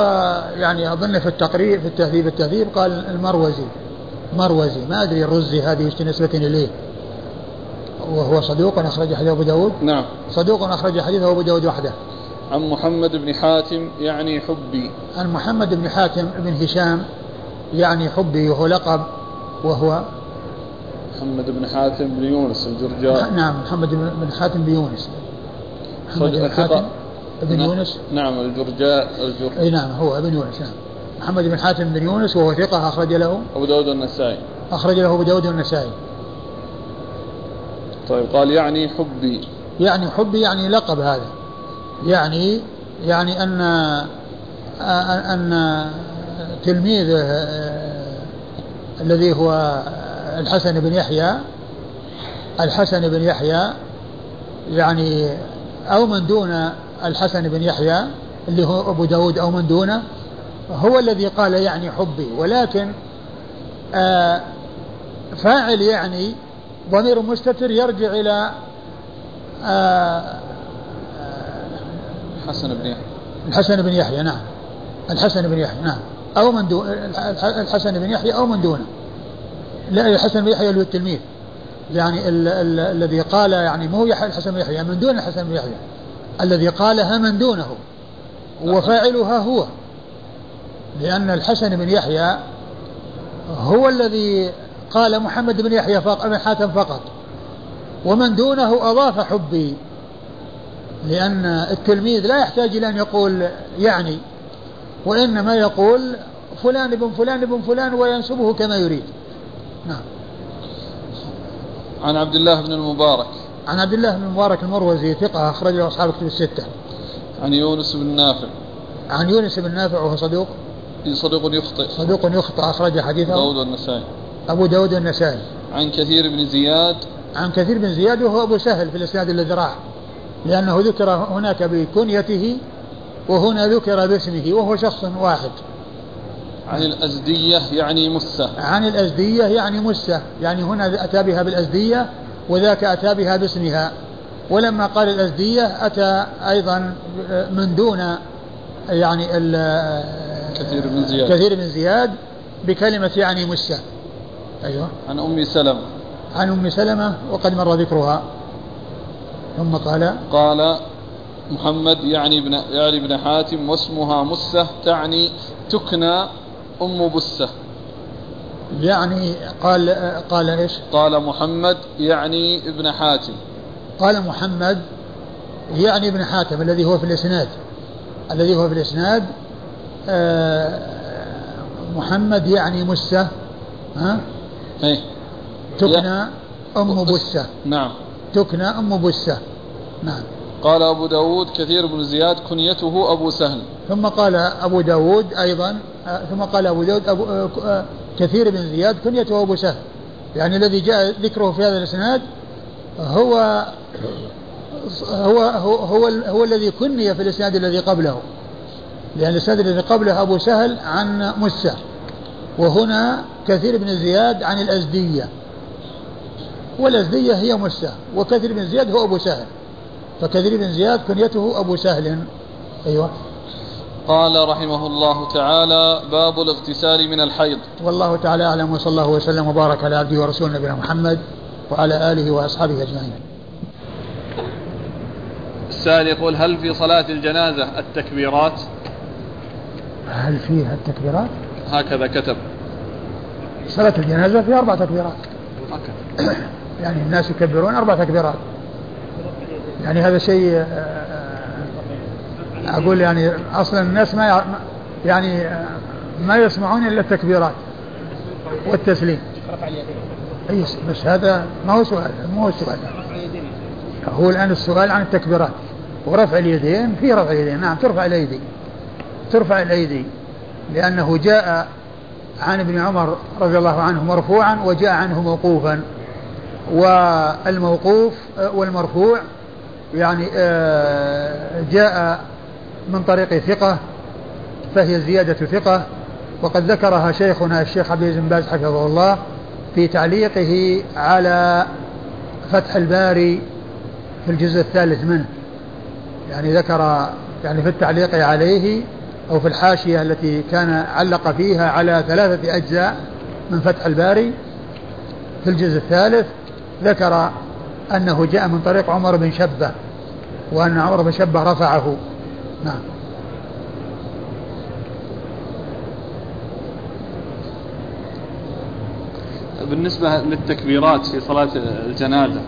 يعني أظن في التقرير في التهذيب التهذيب قال المروزي. مروزي ما أدري الرزي هذه وش نسبة إليه. وهو صدوق أخرج حديث أبو داود. نعم. صدوق أخرج حديثه أبو داود وحده. عن محمد بن حاتم يعني حبي. عن محمد بن حاتم بن هشام يعني حبي وهو لقب وهو محمد بن حاتم بن يونس الجرجاء. نعم محمد بن حاتم بن يونس. محمد بن حاتم بن نعم. يونس؟ نعم الجرجاء الجر أي نعم هو ابن يونس نعم. محمد بن حاتم بن يونس وهو ثقة أخرج له. أبو داود النسائي أخرج له أبو داود النسائي طيب قال يعني حبي. يعني حبي يعني لقب هذا. يعني يعني أن أن تلميذه الذي هو الحسن بن يحيى الحسن بن يحيى يعني أو من دون الحسن بن يحيى اللي هو أبو داود أو من دونه هو الذي قال يعني حبي ولكن فاعل يعني ضمير مستتر يرجع إلى حسن بن يحيى. الحسن بن يحيى نعم. الحسن بن يحيى نعم. أو من دون الحسن بن يحيى أو من دونه. لا الحسن بن يحيى اللي هو التلميذ. يعني ال ال الذي قال يعني مو يحيى الحسن بن يحيى من دون الحسن بن يحيى. الذي قالها من دونه. وفاعلها هو. لأن الحسن بن يحيى هو الذي قال محمد بن يحيى بن حاتم فقط. ومن دونه أضاف حبي. لأن التلميذ لا يحتاج إلى أن يقول يعني وإنما يقول فلان ابن فلان ابن فلان وينسبه كما يريد. نعم. عن عبد الله بن المبارك. عن عبد الله بن المبارك المروزي ثقة أخرج له أصحاب كتب الستة. عن يونس بن نافع. عن يونس بن نافع وهو صدوق. صدوق يخطئ. صدوق يخطئ أخرج حديثه. داود والنسائي. أبو داود النسائي عن كثير بن زياد. عن كثير بن زياد وهو أبو سهل في الإسناد الذي راح لأنه ذكر هناك بكنيته وهنا ذكر باسمه وهو شخص واحد. عن الأزدية يعني مسة. عن الأزدية يعني مسة. يعني هنا أتى بها بالأزدية وذاك أتى بها باسمها. ولما قال الأزدية أتى أيضا من دون يعني كثير بن زياد. كثير بن زياد بكلمة يعني مسة. أيوه. عن أم سلمة. عن أم سلمة وقد مر ذكرها. ثم قال قال محمد يعني ابن يعني ابن حاتم واسمها مسة تعني تكنى أم بسة. يعني قال قال إيش؟ قال محمد يعني ابن حاتم. قال محمد يعني ابن حاتم الذي هو في الإسناد. الذي هو في الإسناد آه محمد يعني مسة ها؟ إيه. تكنى أم بسة. نعم. تكنى أم بسة نعم. قال أبو داود كثير بن زياد كنيته أبو سهل. ثم قال أبو داود أيضا ثم قال أبو داود أبو كثير بن زياد كنيته أبو سهل. يعني الذي جاء ذكره في هذا الإسناد هو هو هو هو, هو الذي كني في الإسناد الذي قبله. لأن الإسناد الذي قبله أبو سهل عن مسة. وهنا كثير بن زياد عن الأزدية. والأزدية هي مسة وكثير بن زياد هو أبو سهل. فكثير بن زياد كنيته أبو سهل. أيوة. قال رحمه الله تعالى باب الاغتسال من الحيض. والله تعالى أعلم وصلى الله وسلم وبارك على عبده ورسوله نبينا محمد وعلى آله وأصحابه أجمعين. السائل يقول هل في صلاة الجنازة التكبيرات؟ هل فيها التكبيرات؟ هكذا كتب. صلاة الجنازة فيها أربع تكبيرات. يعني الناس يكبرون أربع تكبيرات. يعني هذا شيء آه، آه، أقول يعني أصلا الناس ما يعني آه، ما يسمعون إلا التكبيرات والتسليم. أي بس هذا ما هو سؤال ما هو السؤال. هو الآن السؤال عن التكبيرات. ورفع اليدين في رفع اليدين نعم ترفع الأيدي. ترفع الأيدي لأنه جاء عن ابن عمر رضي الله عنه مرفوعا وجاء عنه موقوفا. والموقوف والمرفوع يعني آه، جاء من طريق ثقة فهي زيادة ثقة. وقد ذكرها شيخنا الشيخ عبد العزيز بن باز حفظه الله في تعليقه على فتح الباري في الجزء الثالث منه. يعني ذكر يعني في التعليق عليه أو في الحاشية التي كان علق فيها على ثلاثة أجزاء من فتح الباري في الجزء الثالث. ذكر أنه جاء من طريق عمر بن شبة وأن عمر بن شبة رفعه. نعم. بالنسبة للتكبيرات في صلاة الجنازة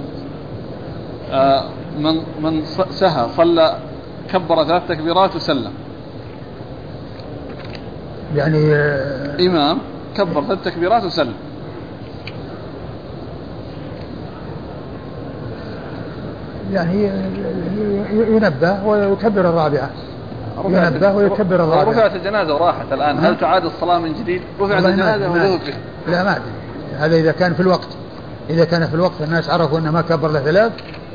آه، من من سهى صلى كبر ثلاث تكبيرات وسلم. يعني آه، إمام كبر ثلاث تكبيرات وسلم. يعني ينبه ويكبر الرابعة. ينبه ويكبر الرابعة. رفعت الجنازة وراحت الآن. هل تعاد الصلاة من جديد؟ رفعت الجنازة وذهب لا ما أدري. هذا إذا كان في الوقت. إذا كان في الوقت الناس عرفوا أنه ما كبر له ثلاث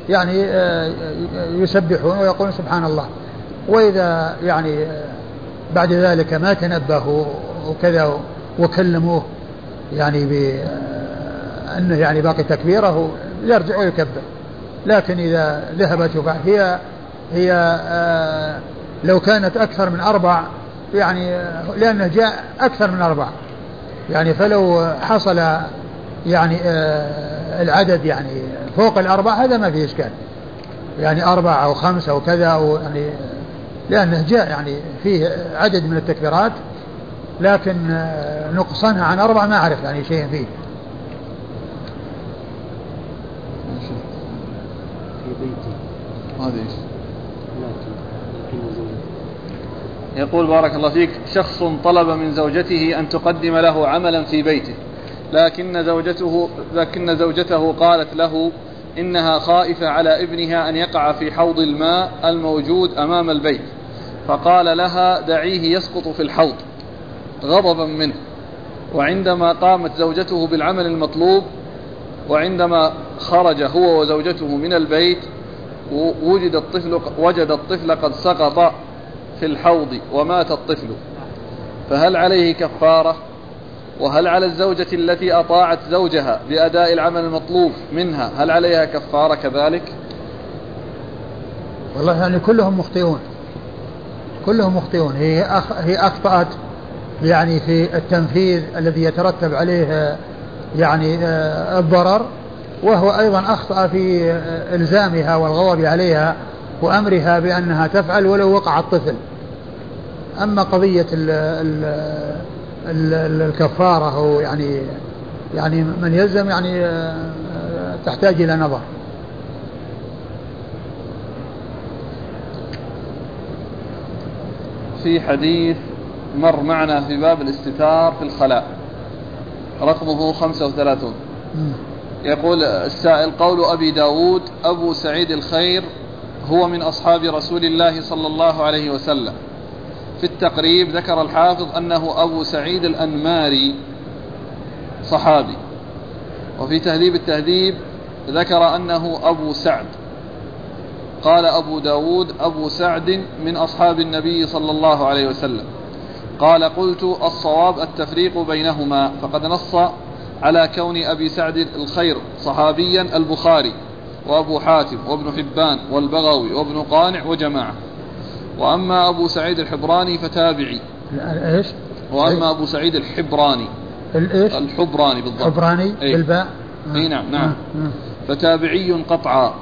يعني آه، يسبحون ويقولون سبحان الله. وإذا يعني آه، بعد ذلك ما تنبهوا وكذا وكلموه يعني بأنه يعني باقي تكبيره يرجع ويكبر. لكن إذا ذهبت هي هي آه لو كانت أكثر من أربع يعني لأنه جاء أكثر من أربعة يعني فلو حصل يعني آه، العدد يعني فوق الأربعة هذا ما فيه إشكال. يعني أربعة أو خمسة أو كذا أو يعني لأنه جاء يعني فيه عدد من التكبيرات لكن آه، نقصانها عن أربعة ما أعرف يعني شيء فيه. بيتي. هذا إيش؟ يقول بارك الله فيك شخص طلب من زوجته أن تقدم له عملا في بيته. لكن زوجته لكن زوجته قالت له إنها خائفة على ابنها أن يقع في حوض الماء الموجود أمام البيت. فقال لها دعيه يسقط في الحوض. غضبا منه. وعندما قامت زوجته بالعمل المطلوب وعندما خرج هو وزوجته من البيت وجد الطفل وجد الطفل قد سقط في الحوض ومات الطفل. فهل عليه كفارة؟ وهل على الزوجة التي أطاعت زوجها بأداء العمل المطلوب منها هل عليها كفارة كذلك؟ والله يعني كلهم مخطئون. كلهم مخطئون. هي أخ هي أخطأت يعني في التنفيذ الذي يترتب عليه يعني آه، الضرر وهو أيضا أخطأ في آه، إلزامها والغضب عليها وأمرها بأنها تفعل ولو وقع الطفل. أما قضية ال ال ال الكفارة أو يعني يعني من يلزم يعني آه، تحتاج إلى نظر. في حديث مر معنا في باب الاستتار في الخلاء. رقمه 35 يقول السائل قول أبي داود أبو سعيد الخير هو من أصحاب رسول الله صلى الله عليه وسلم. في التقريب ذكر الحافظ أنه أبو سعيد الأنماري صحابي. وفي تهذيب التهذيب ذكر أنه أبو سعد. قال أبو داود أبو سعد من أصحاب النبي صلى الله عليه وسلم. قال قلت الصواب التفريق بينهما فقد نص على كون أبي سعد الخير صحابيا البخاري وأبو حاتم وابن حبان والبغوي وابن قانع وجماعة. وأما أبو سعيد الحبراني فتابعي. إيش؟ وأما أبو سعيد الحبراني. الإيش الحبراني بالضبط. حبراني؟ إيه؟ بالباء؟ اي نعم نعم. آه. آه. فتابعي قطعا. آه.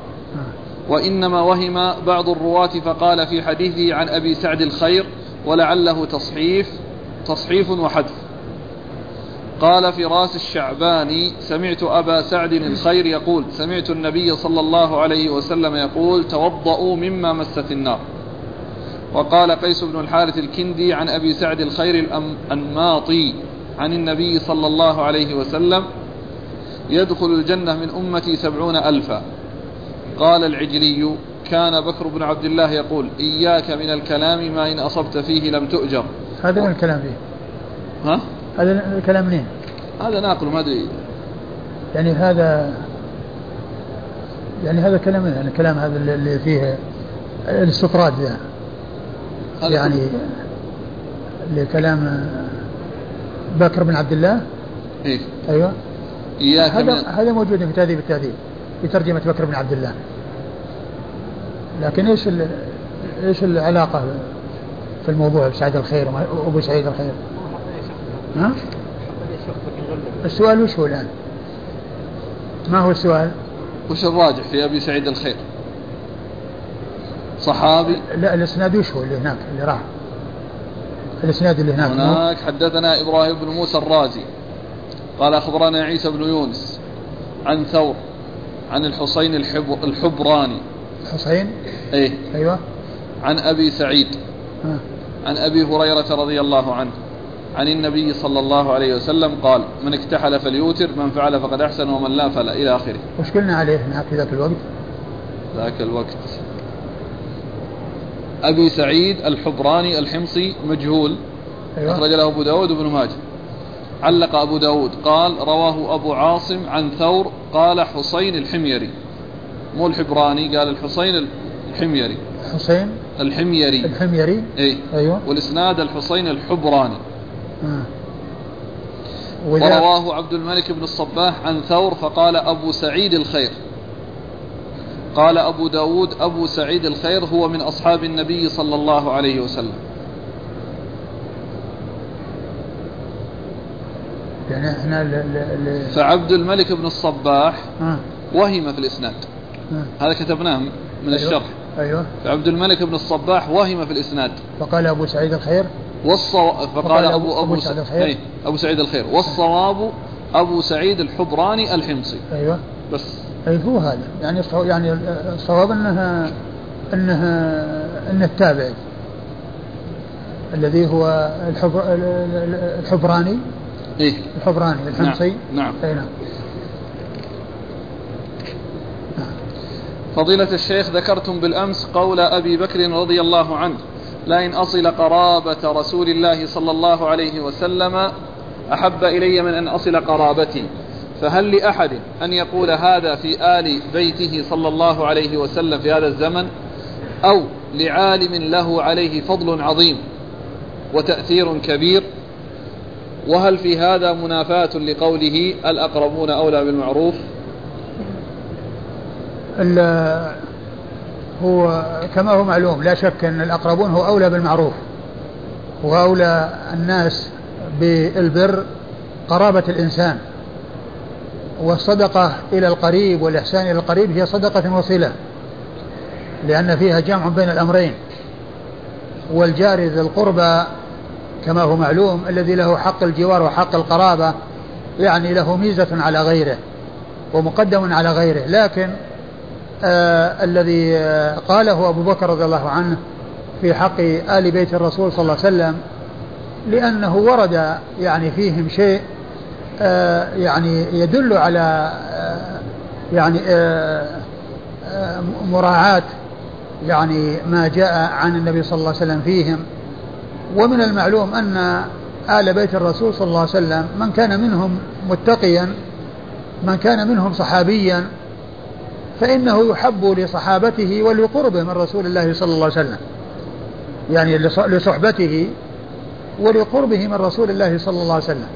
وإنما وهم بعض الرواة فقال في حديثه عن أبي سعد الخير ولعله تصحيف تصحيف وحذف. قال فراس الشعباني سمعت أبا سعد الخير يقول سمعت النبي صلى الله عليه وسلم يقول توضؤوا مما مست النار. وقال قيس بن الحارث الكندي عن أبي سعد الخير الأنماطي عن النبي صلى الله عليه وسلم يدخل الجنة من أمتي سبعون ألفا. قال العجلي كان بكر بن عبد الله يقول إياك من الكلام ما إن أصبت فيه لم تؤجر. هذا من الكلام فيه. ها؟ هذا الكلام منين؟ هذا ناقل ما أدري. يعني هذا يعني هذا كلام يعني الكلام هذا اللي فيه الاستطراد يعني يعني لكلام بكر بن عبد الله؟ إيه؟ أيوه. إياك هذا هذا موجود في تهذيب التهذيب في ترجمة بكر بن عبد الله. لكن إيش إيش العلاقة في الموضوع بسعيد الخير وابو سعيد الخير؟ ها؟ السؤال وش هو الآن؟ ما هو السؤال؟ وش الراجح في أبي سعيد الخير؟ صحابي لا الإسناد وش هو اللي هناك اللي راح؟ الإسناد اللي هناك هناك حدثنا إبراهيم بن موسى الرازي قال أخبرنا عيسى بن يونس عن ثور عن الحسين الحبراني الحسين إيه أيوه عن أبي سعيد ها. عن أبي هريرة رضي الله عنه عن النبي صلى الله عليه وسلم قال من اكتحل فليوتر من فعل فقد أحسن ومن لا فلا إلى آخره. وش قلنا عليه هناك في ذاك الوقت؟ ذاك الوقت أبي سعيد الحبراني الحمصي مجهول أيوة. أخرج له أبو داود وابن ماجه. علق أبو داود قال رواه أبو عاصم عن ثور قال حسين الحميري مو الحبراني قال الحصين الحميري. حسين الحميري. الحميري؟ اي أيوه. والإسناد الحصين الحبراني. آه. ورواه عبد الملك بن الصباح عن ثور فقال أبو سعيد الخير. قال أبو داود أبو سعيد الخير هو من أصحاب النبي صلى الله عليه وسلم. يعني إحنا ل... ل... ل... فعبد الملك بن الصباح آه. وهم في الإسناد. هذا كتبناه من أيوه. الشرح. أيوه. فعبد الملك بن الصباح وهم في الإسناد. فقال أبو سعيد الخير؟ والصو... فقال فقال أبو, أبو- أبو. سعيد الخير. أبو سعيد الخير. والصواب أبو سعيد الحبراني الحمصي. أيوه. بس. أي هو هذا. يعني الصو- يعني الصواب أنها أنها أن التابعي الذي هو الحبر الحبراني. إيه. الحبراني الحمصي. نعم. أي نعم. فضيلة الشيخ ذكرتم بالأمس قول أبي بكر رضي الله عنه لئن أصل قرابة رسول الله صلى الله عليه وسلم أحب إلي من أن أصل قرابتي. فهل لأحد أن يقول هذا في آل بيته صلى الله عليه وسلم في هذا الزمن؟ أو لعالم له عليه فضل عظيم وتأثير كبير؟ وهل في هذا منافاة لقوله الأقربون أولى بالمعروف؟ ال- هو كما هو معلوم لا شك أن الأقربون هو أولى بالمعروف وأولى الناس بالبر قرابة الإنسان والصدقة إلى القريب والإحسان إلى القريب هي صدقة وصلة لأن فيها جمع بين الأمرين والجار ذي القربى كما هو معلوم الذي له حق الجوار وحق القرابة يعني له ميزة على غيره ومقدم على غيره لكن آه الذي آه قاله أبو بكر رضي الله عنه في حق آل بيت الرسول صلى الله عليه وسلم لأنه ورد يعني فيهم شيء آه يعني يدل على آه يعني آه آه مراعاة يعني ما جاء عن النبي صلى الله عليه وسلم فيهم. ومن المعلوم أن آل بيت الرسول صلى الله عليه وسلم من كان منهم متقيا من كان منهم صحابيا فإنه يحب لصحابته ولقربه من رسول الله صلى الله عليه وسلم. يعني لصحبته ولقربه من رسول الله صلى الله عليه وسلم.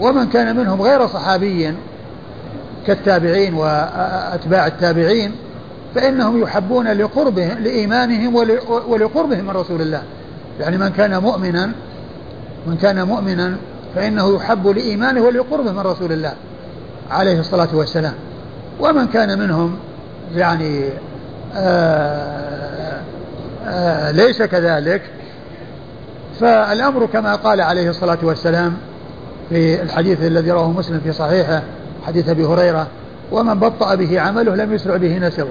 ومن كان منهم غير صحابي كالتابعين وأتباع التابعين فإنهم يحبون لقربه لإيمانهم ولقربهم من رسول الله. يعني من كان مؤمنا من كان مؤمنا فإنه يحب لإيمانه ولقربه من رسول الله عليه الصلاة والسلام. ومن كان منهم يعني آآ آآ ليس كذلك. فالأمر كما قال عليه الصلاة والسلام في الحديث الذي رواه مسلم في صحيحه حديث أبي هريرة ومن بطأ به عمله لم يسرع به نسبه.